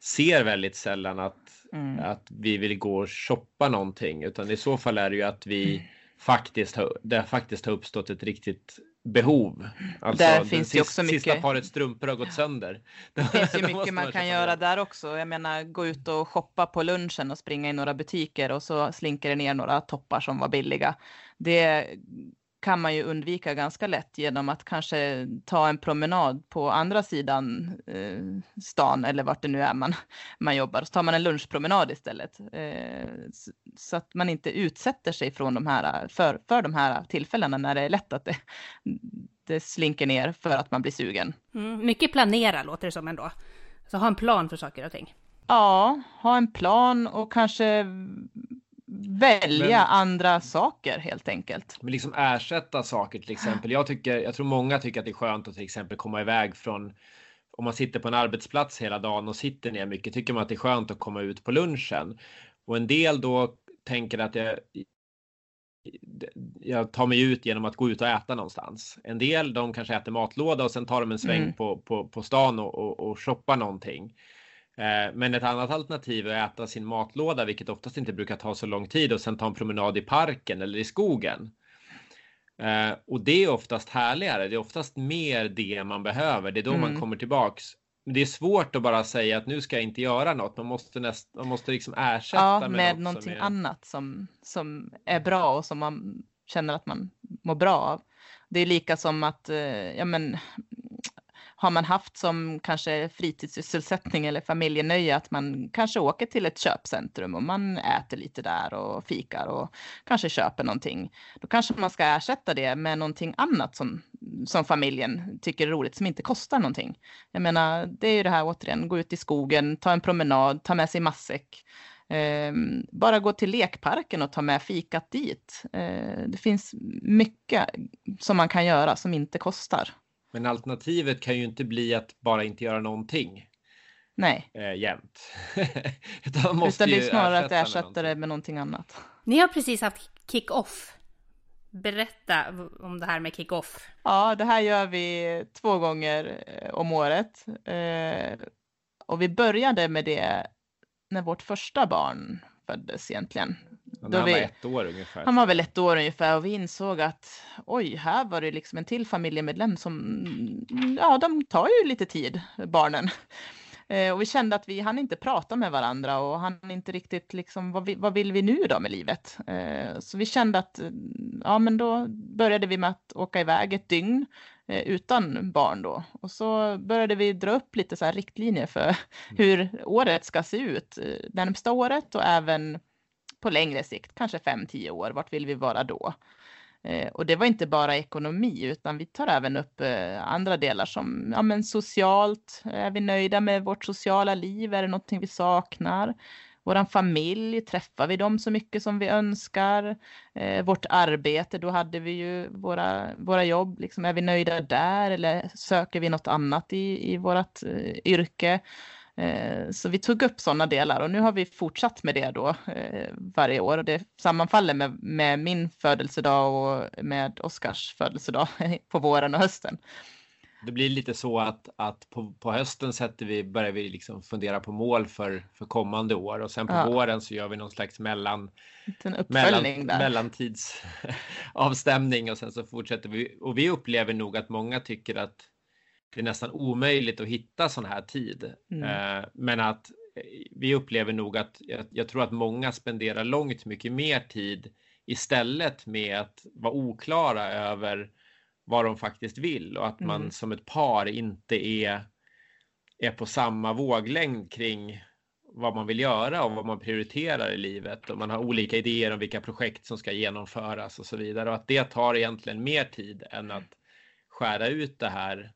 ser väldigt sällan att, mm. att vi vill gå och shoppa någonting, utan i så fall är det ju att vi mm. faktiskt har, det faktiskt har uppstått ett riktigt behov. Alltså, där finns det också mycket. Sista paret strumpor har gått sönder. Det finns ju mycket man, man kan göra där också. Jag menar gå ut och shoppa på lunchen och springa i några butiker och så slinker det ner några toppar som var billiga. Det kan man ju undvika ganska lätt genom att kanske ta en promenad på andra sidan eh, stan eller vart det nu är man, man jobbar. Så tar man en lunchpromenad istället. Eh, så, så, att man inte utsätter sig från de här, för, för de här tillfällena när det är lätt att det, det slinker ner för att man blir sugen. Mm, mycket planera låter det som ändå. Så ha en plan för saker och ting. Ja, ha en plan och kanske välja men, andra saker helt enkelt. Men liksom ersätta saker till exempel. Jag, tycker, jag tror många tycker att det är skönt att till exempel komma iväg från om man sitter på en arbetsplats hela dagen och sitter ner mycket tycker man att det är skönt att komma ut på lunchen. Och en del då tänker att jag, jag tar mig ut genom att gå ut och äta någonstans. En del de kanske äter matlåda och sen tar de en sväng mm. på, på, på stan och, och, och shoppar någonting. Eh, men ett annat alternativ är att äta sin matlåda, vilket oftast inte brukar ta så lång tid och sen ta en promenad i parken eller i skogen. Eh, och det är oftast härligare. Det är oftast mer det man behöver. Det är då mm. man kommer tillbaks. Men det är svårt att bara säga att nu ska jag inte göra något. Man måste, näst, man måste liksom ersätta ja, med, med något någonting är... annat som, som är bra och som man känner att man mår bra av. Det är lika som att eh, ja, men, har man haft som kanske fritidssysselsättning eller familjenöje att man kanske åker till ett köpcentrum och man äter lite där och fikar och kanske köper någonting. Då kanske man ska ersätta det med någonting annat som, som familjen tycker är roligt som inte kostar någonting. Jag menar, det är ju det här återigen, gå ut i skogen, ta en promenad, ta med sig matsäck. Eh, bara gå till lekparken och ta med fikat dit. Eh, det finns mycket som man kan göra som inte kostar. Men alternativet kan ju inte bli att bara inte göra någonting. Nej. Eh, jämt. Utan, Utan det är snarare att ersätta det med någonting annat. Ni har precis haft kick-off. Berätta om det här med kick-off. Ja, det här gör vi två gånger eh, om året. Eh, och vi började med det när vårt första barn föddes egentligen. Han var vi, ett år ungefär. Han var väl ett år ungefär och vi insåg att oj, här var det liksom en till familjemedlem som, ja, de tar ju lite tid, barnen. Eh, och vi kände att vi hann inte prata med varandra och han inte riktigt liksom, vad, vi, vad vill vi nu då med livet? Eh, så vi kände att, ja men då började vi med att åka iväg ett dygn utan barn då. Och så började vi dra upp lite så riktlinjer för hur året ska se ut, närmsta året och även på längre sikt, kanske 5-10 år, vart vill vi vara då? Eh, och det var inte bara ekonomi, utan vi tar även upp eh, andra delar som ja, men socialt. Är vi nöjda med vårt sociala liv? Är det någonting vi saknar? Våran familj, träffar vi dem så mycket som vi önskar? Eh, vårt arbete, då hade vi ju våra, våra jobb, liksom, är vi nöjda där eller söker vi något annat i, i vårt eh, yrke? Eh, så vi tog upp sådana delar och nu har vi fortsatt med det då eh, varje år och det sammanfaller med, med min födelsedag och med Oskars födelsedag på våren och hösten. Det blir lite så att, att på, på hösten sätter vi, börjar vi liksom fundera på mål för, för kommande år och sen på ja. våren så gör vi någon slags mellan, mellan, mellantidsavstämning och sen så fortsätter vi. Och vi upplever nog att många tycker att det är nästan omöjligt att hitta sån här tid. Mm. Eh, men att eh, vi upplever nog att jag, jag, tror att många spenderar långt mycket mer tid istället med att vara oklara över vad de faktiskt vill och att man mm. som ett par inte är, är på samma våglängd kring vad man vill göra och vad man prioriterar i livet och man har olika idéer om vilka projekt som ska genomföras och så vidare och att det tar egentligen mer tid än att skära ut det här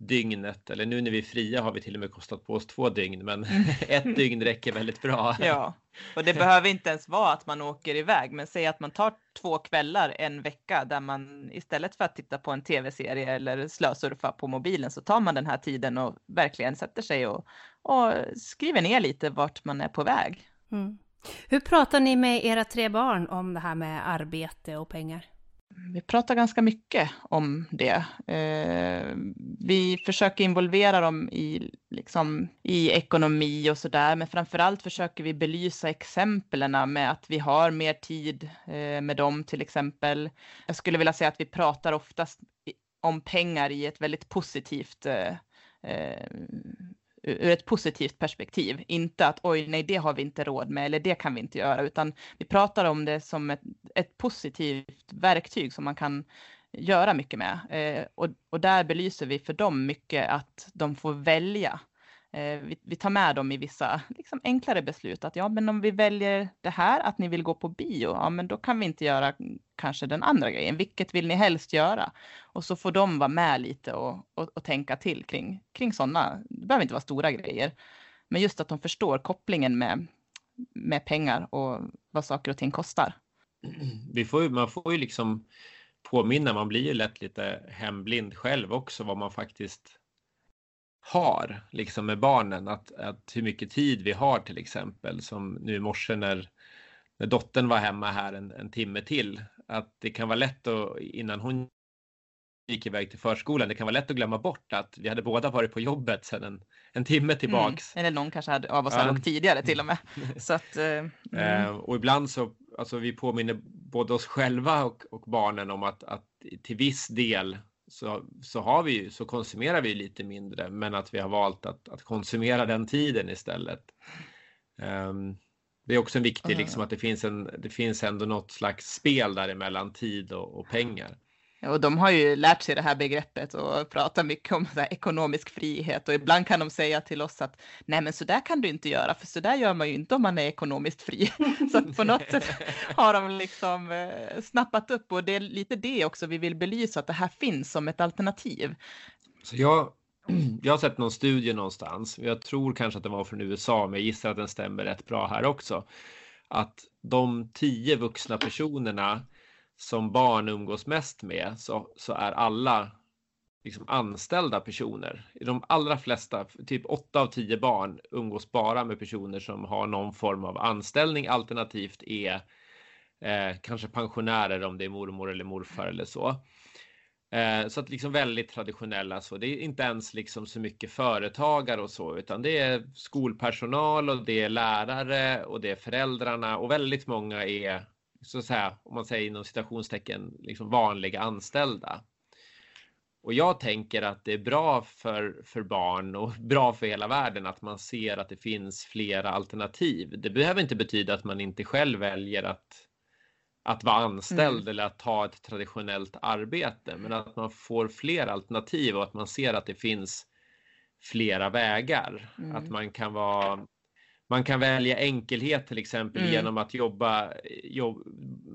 dygnet, eller nu när vi är fria har vi till och med kostat på oss två dygn, men mm. ett dygn räcker väldigt bra. Ja, och det behöver inte ens vara att man åker iväg, men säg att man tar två kvällar en vecka där man istället för att titta på en tv-serie eller slösurfa på mobilen så tar man den här tiden och verkligen sätter sig och, och skriver ner lite vart man är på väg. Mm. Hur pratar ni med era tre barn om det här med arbete och pengar? Mm, vi pratar ganska mycket om det. Eh, vi försöker involvera dem i, liksom, i ekonomi och så där, men framför allt försöker vi belysa exemplen med att vi har mer tid eh, med dem till exempel. Jag skulle vilja säga att vi pratar oftast om pengar i ett väldigt positivt eh, eh ur ett positivt perspektiv. Inte att oj, nej, det har vi inte råd med eller det kan vi inte göra, utan vi pratar om det som ett, ett positivt verktyg som man kan göra mycket med. Eh, och, och där belyser vi för dem mycket att de får välja Eh, vi, vi, tar med dem i vissa liksom, enklare beslut. Att ja, men om vi väljer det här, att ni vill gå på bio, ja, men då kan vi inte göra kanske den andra grejen. Vilket vill ni helst göra? Och så får de vara med lite och, och, och tänka till kring, kring sådana. Det behöver inte vara stora grejer, men just att de förstår kopplingen med, med pengar och vad saker och ting kostar. Vi får, man får ju liksom påminna, man blir ju lätt lite hemblind själv också, vad man faktiskt har liksom med barnen, att, att hur mycket tid vi har till exempel, som nu i morse när, när dottern var hemma här en, en timme till, att det kan vara lätt att innan hon gick iväg till förskolan, det kan vara lätt att glömma bort att vi hade båda varit på jobbet sedan en, en timme tillbaks. Mm. Eller någon kanske hade, av oss hade åkt tidigare till och med. Så att, eh, mm. eh, och ibland så, alltså vi påminner både oss själva och, och barnen om att, att till viss del så, så, har vi, så konsumerar vi lite mindre, men att vi har valt att, att konsumera den tiden istället. Um, det är också en viktig, liksom, att det finns, en, det finns ändå något slags spel däremellan tid och, och pengar. Och de har ju lärt sig det här begreppet och pratar mycket om ekonomisk frihet och ibland kan de säga till oss att nej men så där kan du inte göra för så där gör man ju inte om man är ekonomiskt fri. så på något sätt har de liksom eh, snappat upp och det är lite det också vi vill belysa att det här finns som ett alternativ. Så jag, jag har sett någon studie någonstans, jag tror kanske att den var från USA men jag gissar att den stämmer rätt bra här också. Att de tio vuxna personerna som barn umgås mest med så, så är alla liksom anställda personer. I de allra flesta, typ 8 av 10 barn umgås bara med personer som har någon form av anställning alternativt är eh, kanske pensionärer om det är mormor eller morfar eller så. Eh, så att liksom väldigt traditionella så. Det är inte ens liksom så mycket företagare och så, utan det är skolpersonal och det är lärare och det är föräldrarna och väldigt många är så att säga, om man säger inom citationstecken, liksom vanliga anställda. Och jag tänker att det är bra för, för barn och bra för hela världen att man ser att det finns flera alternativ. Det behöver inte betyda att man inte själv väljer att, att vara anställd mm. eller att ta ett traditionellt arbete, men att man får fler alternativ och att man ser att det finns flera vägar. Mm. Att man kan vara man kan välja enkelhet till exempel mm. genom att jobba, jobb,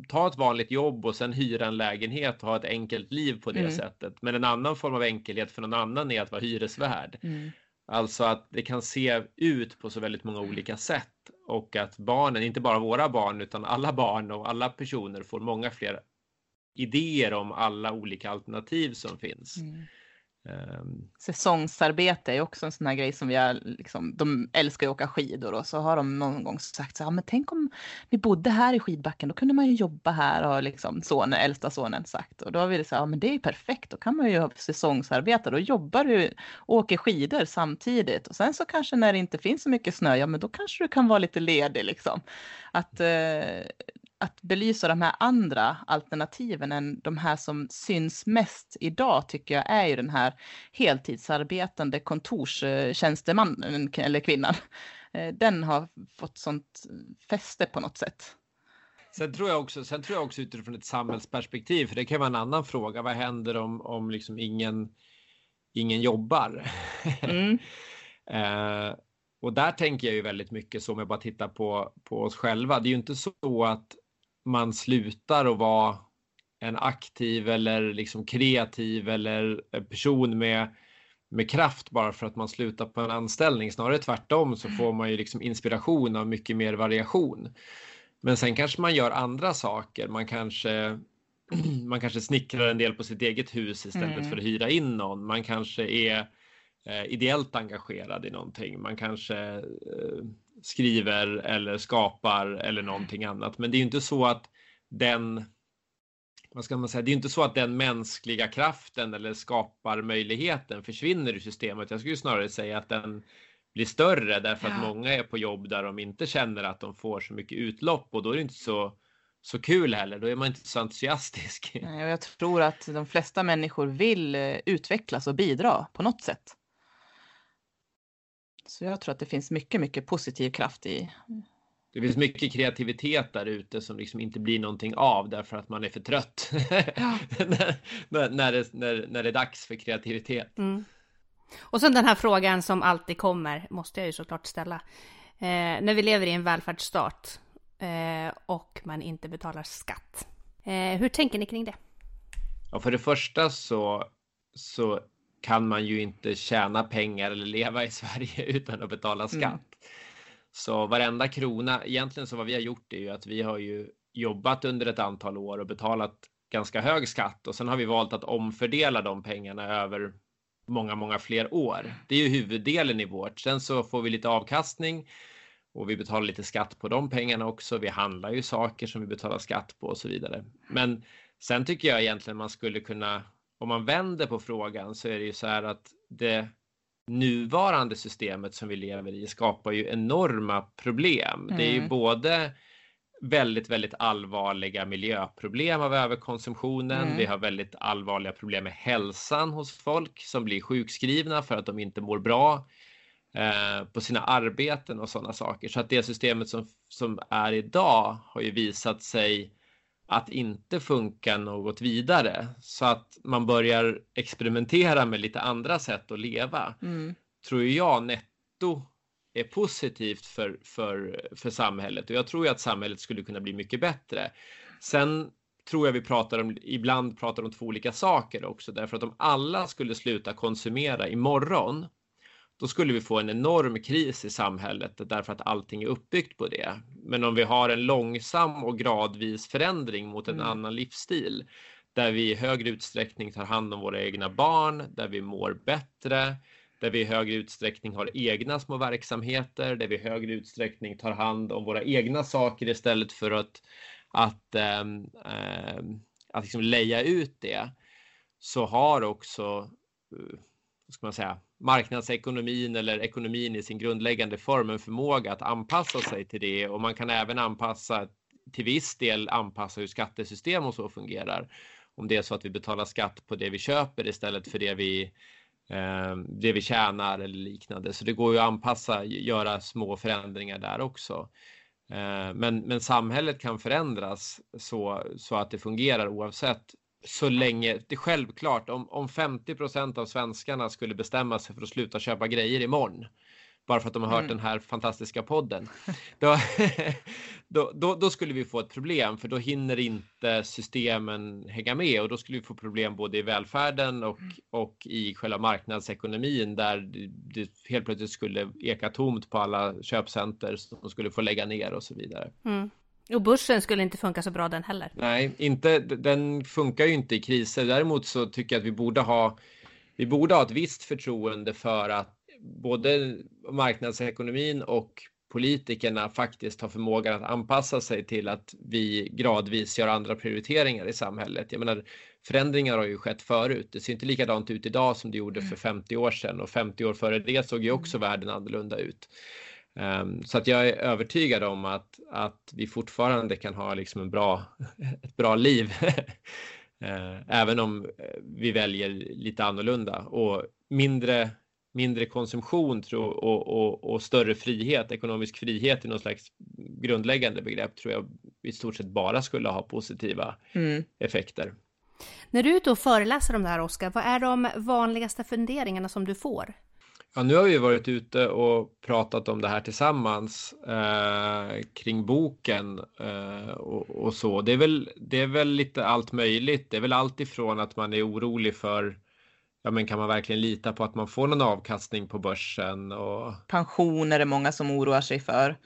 ta ett vanligt jobb och sen hyra en lägenhet och ha ett enkelt liv på det mm. sättet. Men en annan form av enkelhet för någon annan är att vara hyresvärd. Mm. Alltså att det kan se ut på så väldigt många olika sätt och att barnen, inte bara våra barn utan alla barn och alla personer får många fler idéer om alla olika alternativ som finns. Mm. Um, Säsongsarbete är också en sån här grej som vi har, liksom, de älskar att åka skidor och så har de någon gång sagt så här, men tänk om vi bodde här i skidbacken, då kunde man ju jobba här har liksom sonen, äldsta sonen sagt. Och då har vi sagt, ja men det är ju perfekt, då kan man ju ha säsongsarbete, då jobbar du och åker skidor samtidigt. Och sen så kanske när det inte finns så mycket snö, ja men då kanske du kan vara lite ledig liksom. Att eh, att belysa de här andra alternativen än de här som syns mest idag tycker jag är ju den här heltidsarbetande kontorstjänstemannen eller kvinnan. Eh, den har fått sånt fäste på något sätt. Sen tror jag också, sen tror jag också utifrån ett samhällsperspektiv, för det kan vara en annan fråga. Vad händer om, om liksom ingen, ingen jobbar? Mm. eh, och där tänker jag ju väldigt mycket så om jag bara tittar på, på oss själva. Det är ju inte så att man slutar att vara en aktiv eller liksom kreativ eller person med, med kraft bara för att man slutar på en anställning. Snarare tvärtom så får man ju liksom inspiration av mycket mer variation. Men sen kanske man gör andra saker. Man kanske man kanske snickrar en del på sitt eget hus istället mm. för att hyra in någon. Man kanske är eh, ideellt engagerad i någonting. Man kanske eh, skriver eller skapar eller någonting annat. Men det är ju inte så att den vad ska man säga, det är inte så att den mänskliga kraften eller skaparmöjligheten försvinner ur systemet. Jag skulle snarare säga att den blir större därför ja. att många är på jobb där de inte känner att de får så mycket utlopp och då är det inte så så kul heller. Då är man inte så entusiastisk. Nej, och jag tror att de flesta människor vill eh, utvecklas och bidra på något sätt. Så jag tror att det finns mycket, mycket positiv kraft i. Det finns mycket kreativitet där ute som liksom inte blir någonting av därför att man är för trött. Ja. när, när, det, när, när det är dags för kreativitet. Mm. Och sen den här frågan som alltid kommer, måste jag ju såklart ställa. Eh, när vi lever i en välfärdsstat eh, och man inte betalar skatt. Eh, hur tänker ni kring det? Ja, för det första så, så kan man ju inte tjäna pengar eller leva i Sverige utan att betala mm. skatt. Mm. Så varenda krona, egentligen så vad vi har gjort är ju att vi har ju jobbat under ett antal år och betalat ganska hög skatt och sen har vi valt att omfördela de pengarna över många, många fler år. Det är ju huvuddelen i vårt. Sen så får vi lite avkastning och vi betalar lite skatt på de pengarna också. Vi handlar ju saker som vi betalar skatt på och så vidare. Men sen tycker jag egentligen man skulle kunna om man vänder på frågan så är det ju så här att det nuvarande systemet som vi lever i skapar ju enorma problem. Mm. Det är ju mm. både väldigt, väldigt allvarliga miljöproblem av överkonsumtionen. Mm. Vi har väldigt allvarliga problem med hälsan hos folk som blir sjukskrivna för att de inte mår bra eh, på sina arbeten och sådana saker. Så att det systemet som, som är idag har ju visat sig att inte funka något vidare så att man börjar experimentera med lite andra sätt att leva. Mm. Tror jag netto är positivt för, för, för samhället och jag tror ju att samhället skulle kunna bli mycket bättre. Sen tror jag vi pratar om, ibland pratar om två olika saker också, därför att om alla skulle sluta konsumera imorgon då skulle vi få en enorm kris i samhället därför att allting är uppbyggt på det. Men om vi har en långsam och gradvis förändring mot en mm. annan livsstil där vi i högre utsträckning tar hand om våra egna barn, där vi mår bättre, där vi i högre utsträckning har egna små verksamheter, där vi i högre utsträckning tar hand om våra egna saker istället för att, att, ähm, ähm, att liksom leja ut det, så har också, eh, ska man säga, marknadsekonomin eller ekonomin i sin grundläggande form en förmåga att anpassa sig till det och man kan även anpassa till viss del anpassa hur skattesystem och så fungerar. Om det är så att vi betalar skatt på det vi köper istället för det vi eh, det vi tjänar eller liknande. Så det går ju att anpassa, göra små förändringar där också. Eh, men, men samhället kan förändras så, så att det fungerar oavsett så länge, det är självklart om, om 50% av svenskarna skulle bestämma sig för att sluta köpa grejer imorgon bara för att de har hört mm. den här fantastiska podden. Då, då, då, då, skulle vi få ett problem för då hinner inte systemen hänga med och då skulle vi få problem både i välfärden och, mm. och i själva marknadsekonomin där det helt plötsligt skulle eka tomt på alla köpcenter som skulle få lägga ner och så vidare. Mm. Och börsen skulle inte funka så bra den heller. Nej, inte, den funkar ju inte i kriser. Däremot så tycker jag att vi borde ha vi borde ha ett visst förtroende för att både marknadsekonomin och politikerna faktiskt har förmågan att anpassa sig till att vi gradvis gör andra prioriteringar i samhället. Jag menar, förändringar har ju skett förut. Det ser inte likadant ut idag som det gjorde för 50 år sedan och 50 år före det såg ju också världen annorlunda ut. Um, så att jag är övertygad om att, att vi fortfarande kan ha liksom en bra, ett bra liv. uh, även om vi väljer lite annorlunda och mindre mindre konsumtion och, och, och, större frihet, ekonomisk frihet i någon slags grundläggande begrepp tror jag i stort sett bara skulle ha positiva mm. effekter. När du är ute och föreläser om det här Oskar, vad är de vanligaste funderingarna som du får? Ja, nu har vi varit ute och pratat om det här tillsammans eh, kring boken eh, och, och, så. Det är, väl, det är väl lite allt möjligt. Det är väl allt ifrån att man är orolig för ja, men kan man verkligen lita på att man får någon avkastning på börsen? Och... Pensioner är många som oroar sig för.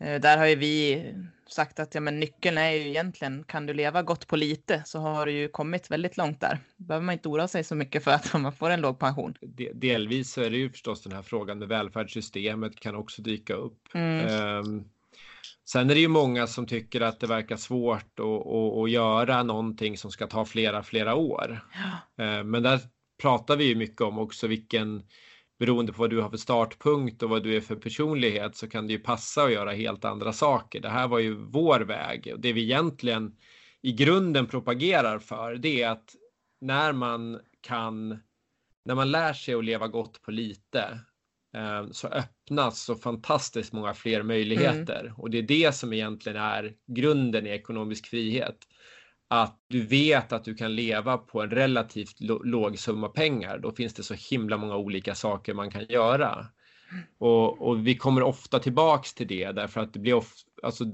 Eh, där har ju vi sagt att ja, men nyckeln är ju egentligen, kan du leva gott på lite så har du ju kommit väldigt långt där. Behöver man inte oroa sig så mycket för att man får en låg pension. Delvis så är det ju förstås den här frågan med välfärdssystemet kan också dyka upp. Mm. Um, Sen är det ju många som tycker att det verkar svårt att, att, att göra någonting som ska ta flera, flera år. Ja. Ehm, men där pratar vi ju mycket om också vilken beroende på vad du har för startpunkt och vad du är för personlighet så kan det ju passa att göra helt andra saker. Det här var ju vår väg och det vi egentligen i grunden propagerar för det är att när man kan, när man lär sig att leva gott på lite eh, så öppnas så fantastiskt många fler möjligheter mm. och det är det som egentligen är grunden i ekonomisk frihet att du vet att du kan leva på en relativt låg summa pengar, då finns det så himla många olika saker man kan göra. Och, och vi kommer ofta tillbaks till det därför att det blir of, alltså,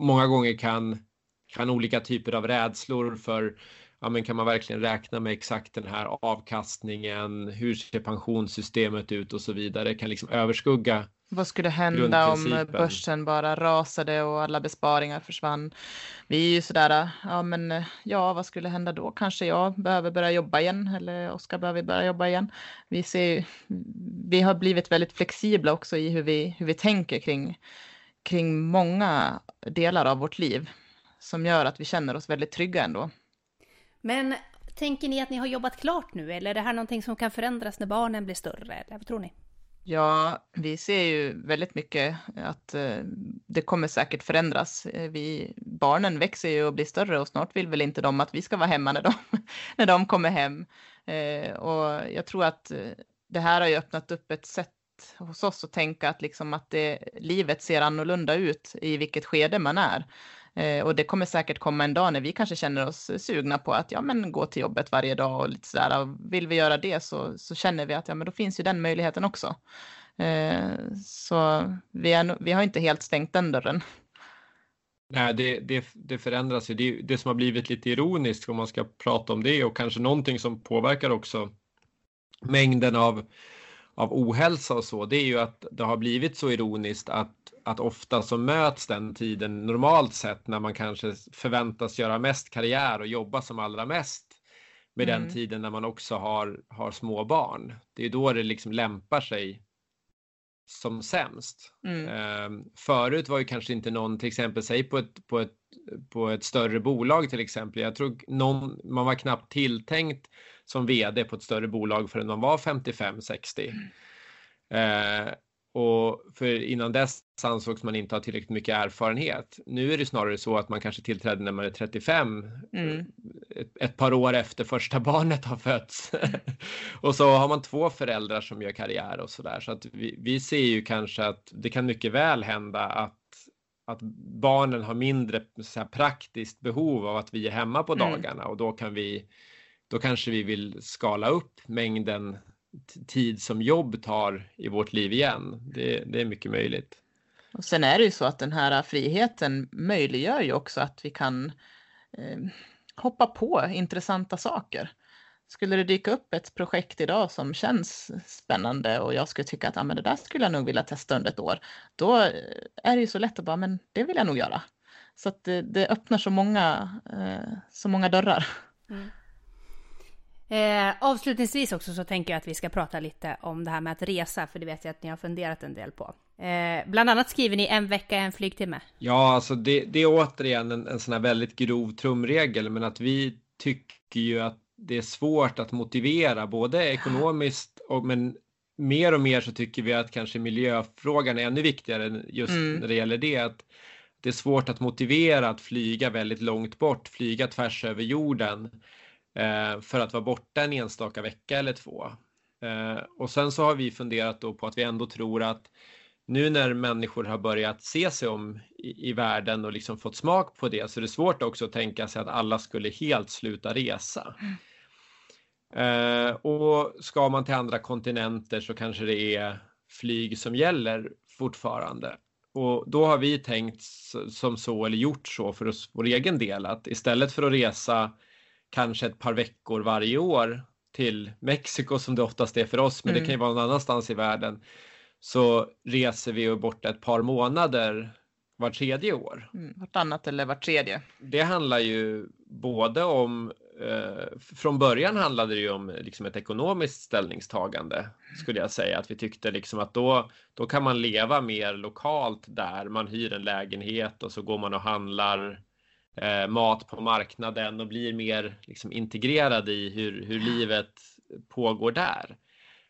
många gånger kan, kan olika typer av rädslor för ja, men kan man verkligen räkna med exakt den här avkastningen? Hur ser pensionssystemet ut och så vidare? kan liksom överskugga vad skulle hända om börsen bara rasade och alla besparingar försvann? Vi är ju sådär, ja men ja, vad skulle hända då? Kanske jag behöver börja jobba igen eller Oskar behöver börja jobba igen. Vi ser, vi har blivit väldigt flexibla också i hur vi, hur vi tänker kring, kring många delar av vårt liv som gör att vi känner oss väldigt trygga ändå. Men tänker ni att ni har jobbat klart nu eller är det här någonting som kan förändras när barnen blir större? Eller vad tror ni? Ja, vi ser ju väldigt mycket att eh, det kommer säkert förändras. Eh, vi, barnen växer ju och blir större och snart vill väl inte de att vi ska vara hemma när de, när de kommer hem. Eh, och jag tror att eh, det här har ju öppnat upp ett sätt hos oss att tänka att, liksom att det, livet ser annorlunda ut i vilket skede man är. Eh, och det kommer säkert komma en dag när vi kanske känner oss sugna på att ja, men gå till jobbet varje dag och lite sådär. Och vill vi göra det så, så känner vi att ja, men då finns ju den möjligheten också. Eh, så vi, är, vi har inte helt stängt den dörren. Nej, det, det, det förändras ju. Det, det som har blivit lite ironiskt om man ska prata om det och kanske någonting som påverkar också mängden av av ohälsa och så, det är ju att det har blivit så ironiskt att, att ofta så möts den tiden normalt sett när man kanske förväntas göra mest karriär och jobba som allra mest med mm. den tiden när man också har, har små barn. Det är då det liksom lämpar sig som sämst. Mm. Um, förut var ju kanske inte någon, till exempel, säg på ett, på ett, på ett större bolag till exempel, jag tror någon, man var knappt tilltänkt som vd på ett större bolag förrän man var 55-60. Mm. Eh, och för innan dess ansågs man inte ha tillräckligt mycket erfarenhet. Nu är det snarare så att man kanske tillträdde när man är 35, mm. ett, ett, par år efter första barnet har fötts. och så har man två föräldrar som gör karriär och så där. Så att vi, vi ser ju kanske att det kan mycket väl hända att att barnen har mindre så här, praktiskt behov av att vi är hemma på mm. dagarna och då kan vi då kanske vi vill skala upp mängden tid som jobb tar i vårt liv igen. Det, det är mycket möjligt. Och sen är det ju så att den här friheten möjliggör ju också att vi kan eh, hoppa på intressanta saker. Skulle det dyka upp ett projekt idag som känns spännande och jag skulle tycka att ah, men det där skulle jag nog vilja testa under ett år, då är det ju så lätt att bara, men det vill jag nog göra. Så att det, det öppnar så många, eh, så många dörrar. Mm. Eh, avslutningsvis också så tänker jag att vi ska prata lite om det här med att resa, för det vet jag att ni har funderat en del på. Eh, bland annat skriver ni en vecka, en flygtimme. Ja, alltså det, det är återigen en, en sån här väldigt grov trumregel, men att vi tycker ju att det är svårt att motivera, både ekonomiskt och men mer och mer så tycker vi att kanske miljöfrågan är ännu viktigare just mm. när det gäller det. Att det är svårt att motivera att flyga väldigt långt bort, flyga tvärs över jorden Eh, för att vara borta en enstaka vecka eller två. Eh, och sen så har vi funderat då på att vi ändå tror att nu när människor har börjat se sig om i, i världen och liksom fått smak på det så är det svårt också att tänka sig att alla skulle helt sluta resa. Mm. Eh, och ska man till andra kontinenter så kanske det är flyg som gäller fortfarande. Och då har vi tänkt som så, eller gjort så för oss, vår egen del, att istället för att resa kanske ett par veckor varje år till Mexiko som det oftast är för oss, men mm. det kan ju vara någon annanstans i världen, så reser vi bort ett par månader var tredje år. Mm, vartannat eller var tredje. Det handlar ju både om eh, från början handlade det ju om liksom ett ekonomiskt ställningstagande skulle jag säga att vi tyckte liksom att då, då kan man leva mer lokalt där man hyr en lägenhet och så går man och handlar eh, mat på marknaden och blir mer liksom, integrerad i hur, hur livet pågår där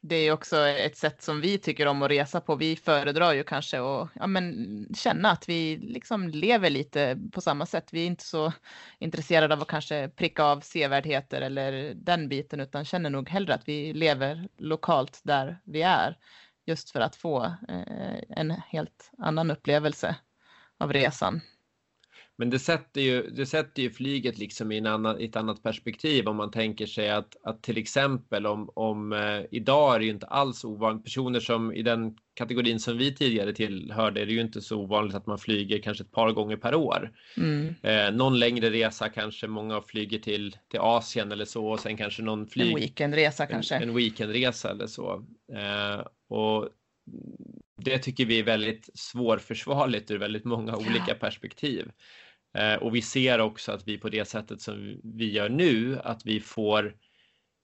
det är också ett sätt som vi tycker om att resa på. Vi föredrar ju kanske att ja, men, känna att vi liksom lever lite på samma sätt. Vi är inte så intresserade av att kanske pricka av sevärdheter eller den biten, utan känner nog hellre att vi lever lokalt där vi är. Just för att få eh, en helt annan upplevelse av resan. Men det sätter ju, det sätter ju flyget liksom i, en annan, i ett annat perspektiv om man tänker sig att, att till exempel om, om eh, idag är det ju inte alls ovanligt, personer som i den kategorin som vi tidigare tillhörde är det ju inte så ovanligt att man flyger kanske ett par gånger per år. Mm. Eh, någon längre resa kanske många flyger till, till Asien eller så och sen kanske någon flyg. En weekendresa kanske. En, en weekendresa eller så. Eh, och det tycker vi är väldigt svårförsvarligt ur väldigt många olika perspektiv. Eh, och vi ser också att vi på det sättet som vi gör nu, att vi får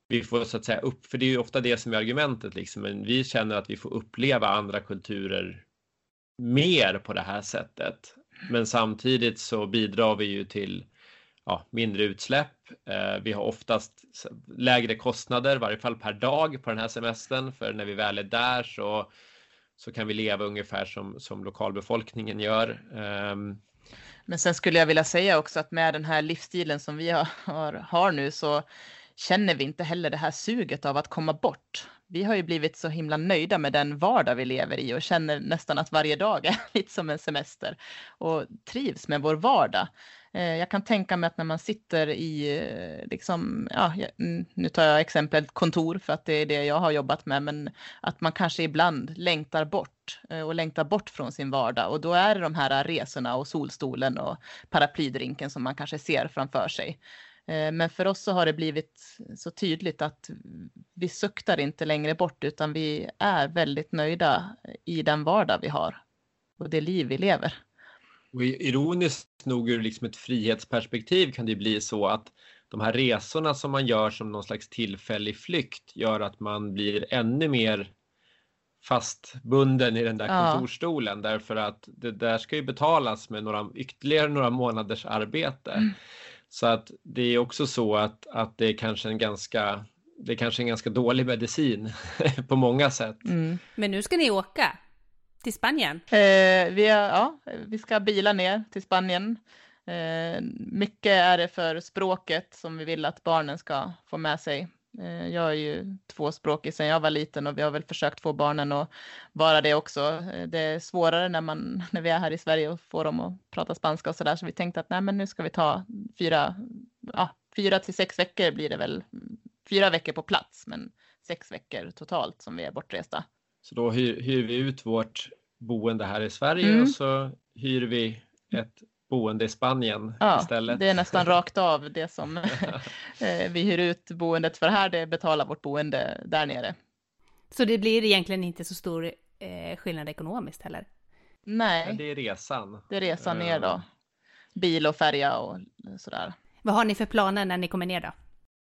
vi får så att säga upp, för det är ju ofta det som är argumentet liksom, men vi känner att vi får uppleva andra kulturer mer på det här sättet. Men samtidigt så bidrar vi ju till ja, mindre utsläpp. Eh, vi har oftast lägre kostnader, i varje fall per dag på den här semestern, för när vi väl är där så, så kan vi leva ungefär som, som lokalbefolkningen gör. Ehm, men sen skulle jag vilja säga också att med den här livsstilen som vi har, har, har nu så känner vi inte heller det här suget av att komma bort. Vi har ju blivit så himla nöjda med den vardag vi lever i och känner nästan att varje dag är lite som en semester och trivs med vår vardag. Eh, jag kan tänka mig att när man sitter i, eh, liksom, ja, mm, nu tar jag exemplet kontor för att det är det jag har jobbat med, men att man kanske ibland längtar bort eh, och längtar bort från sin vardag och då är det de här resorna och solstolen och paraplydrinken som man kanske ser framför sig. Men för oss så har det blivit så tydligt att vi suktar inte längre bort utan vi är väldigt nöjda i den vardag vi har och det liv vi lever. Och ironiskt nog ur liksom ett frihetsperspektiv kan det bli så att de här resorna som man gör som någon slags tillfällig flykt gör att man blir ännu mer fastbunden i den där ja. kontorstolen därför att det där ska ju betalas med några, ytterligare några månaders arbete. Mm. Så att det är också så att, att det är kanske en ganska det är kanske en ganska dålig medicin på många sätt. Mm. Men nu ska ni åka. Till Spanien? Eh, vi, är, ja, vi ska bila ner till Spanien. Eh, mycket är det för språket som vi vill att barnen ska få med sig. Eh, jag är ju tvåspråkig sedan jag var liten och vi har väl försökt få barnen att vara det också. Eh, det är svårare när, man, när vi är här i Sverige och får dem att prata spanska och så där. Så vi tänkte att nej, men nu ska vi ta fyra, ja, fyra till sex veckor blir det väl fyra veckor på plats, men sex veckor totalt som vi är bortresta. Så då hyr, hyr vi ut vårt boende här i Sverige Mm. och så hyr vi ett boende i Spanien Ja, istället. det är nästan rakt av det som eh, vi hyr ut boendet för här, det betalar vårt boende där nere. Så det blir egentligen inte så stor eh, skillnad ekonomiskt heller? Nej, det är resan. det är resan ner Eh, då. Bil och färja och sådär. Vad har ni för planer när ni kommer ner då?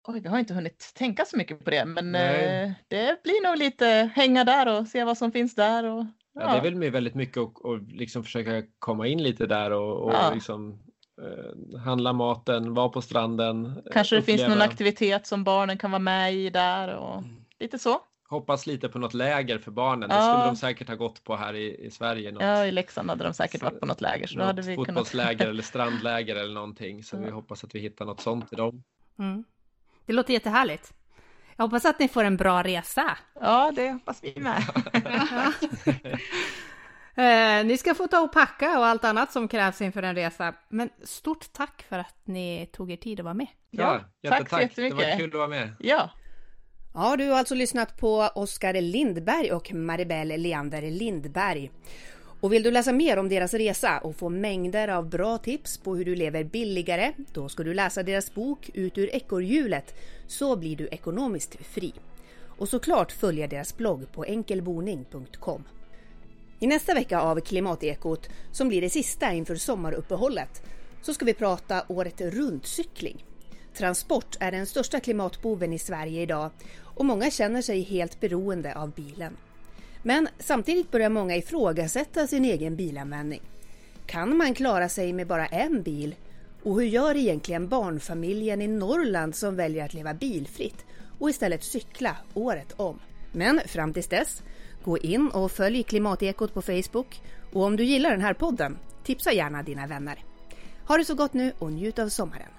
Oj, vi har inte hunnit tänka så mycket på det, men eh, det blir nog lite hänga där och se vad som finns där. Och, Ja, det är väl med väldigt mycket att och liksom försöka komma in lite där och, och Ja. liksom eh, handla maten, vara på stranden. eh, Kanske det finns någon uppleva- aktivitet som barnen kan vara med i där och lite så. Hoppas lite på något läger för barnen. Det Ja. skulle de säkert ha gått på här i, i Sverige. Något, Ja, i Leksand hade de säkert Så- varit på något läger. Så något hade vi kunnat... fotbollsläger eller strandläger eller någonting. Så Ja. vi hoppas att vi hittar något sånt till dem. Mm. Det låter jättehärligt. Jag hoppas att ni får en bra resa. Ja, det hoppas vi med. Eh, ni ska få ta och packa och allt annat som krävs inför en resa. Men stort tack för att ni tog er tid att vara med. Ja, Ja, tack så jättetack. Det var jättemycket. kul att vara med. Ja, Ja, du har alltså lyssnat på Oskar Lindberg och Maribel Leander Lindberg. Och vill du läsa mer om deras resa och få mängder av bra tips på hur du lever billigare, då ska du läsa deras bok Ut ur ekorrhjulet, så blir du ekonomiskt fri. Och såklart följa deras blogg på enkelboning.com. I nästa vecka av Klimatekot, som blir det sista inför sommaruppehållet, så ska vi prata året runt-cykling. Transport är den största klimatboven i Sverige idag och många känner sig helt beroende av bilen. Men samtidigt börjar många ifrågasätta sin egen bilanvändning. Kan man klara sig med bara en bil? Och hur gör egentligen barnfamiljen i Norrland som väljer att leva bilfritt och istället cykla året om? Men fram tills dess, gå in och följ Klimatekot på Facebook och om du gillar den här podden, tipsa gärna dina vänner. Ha det så gott nu och njut av sommaren!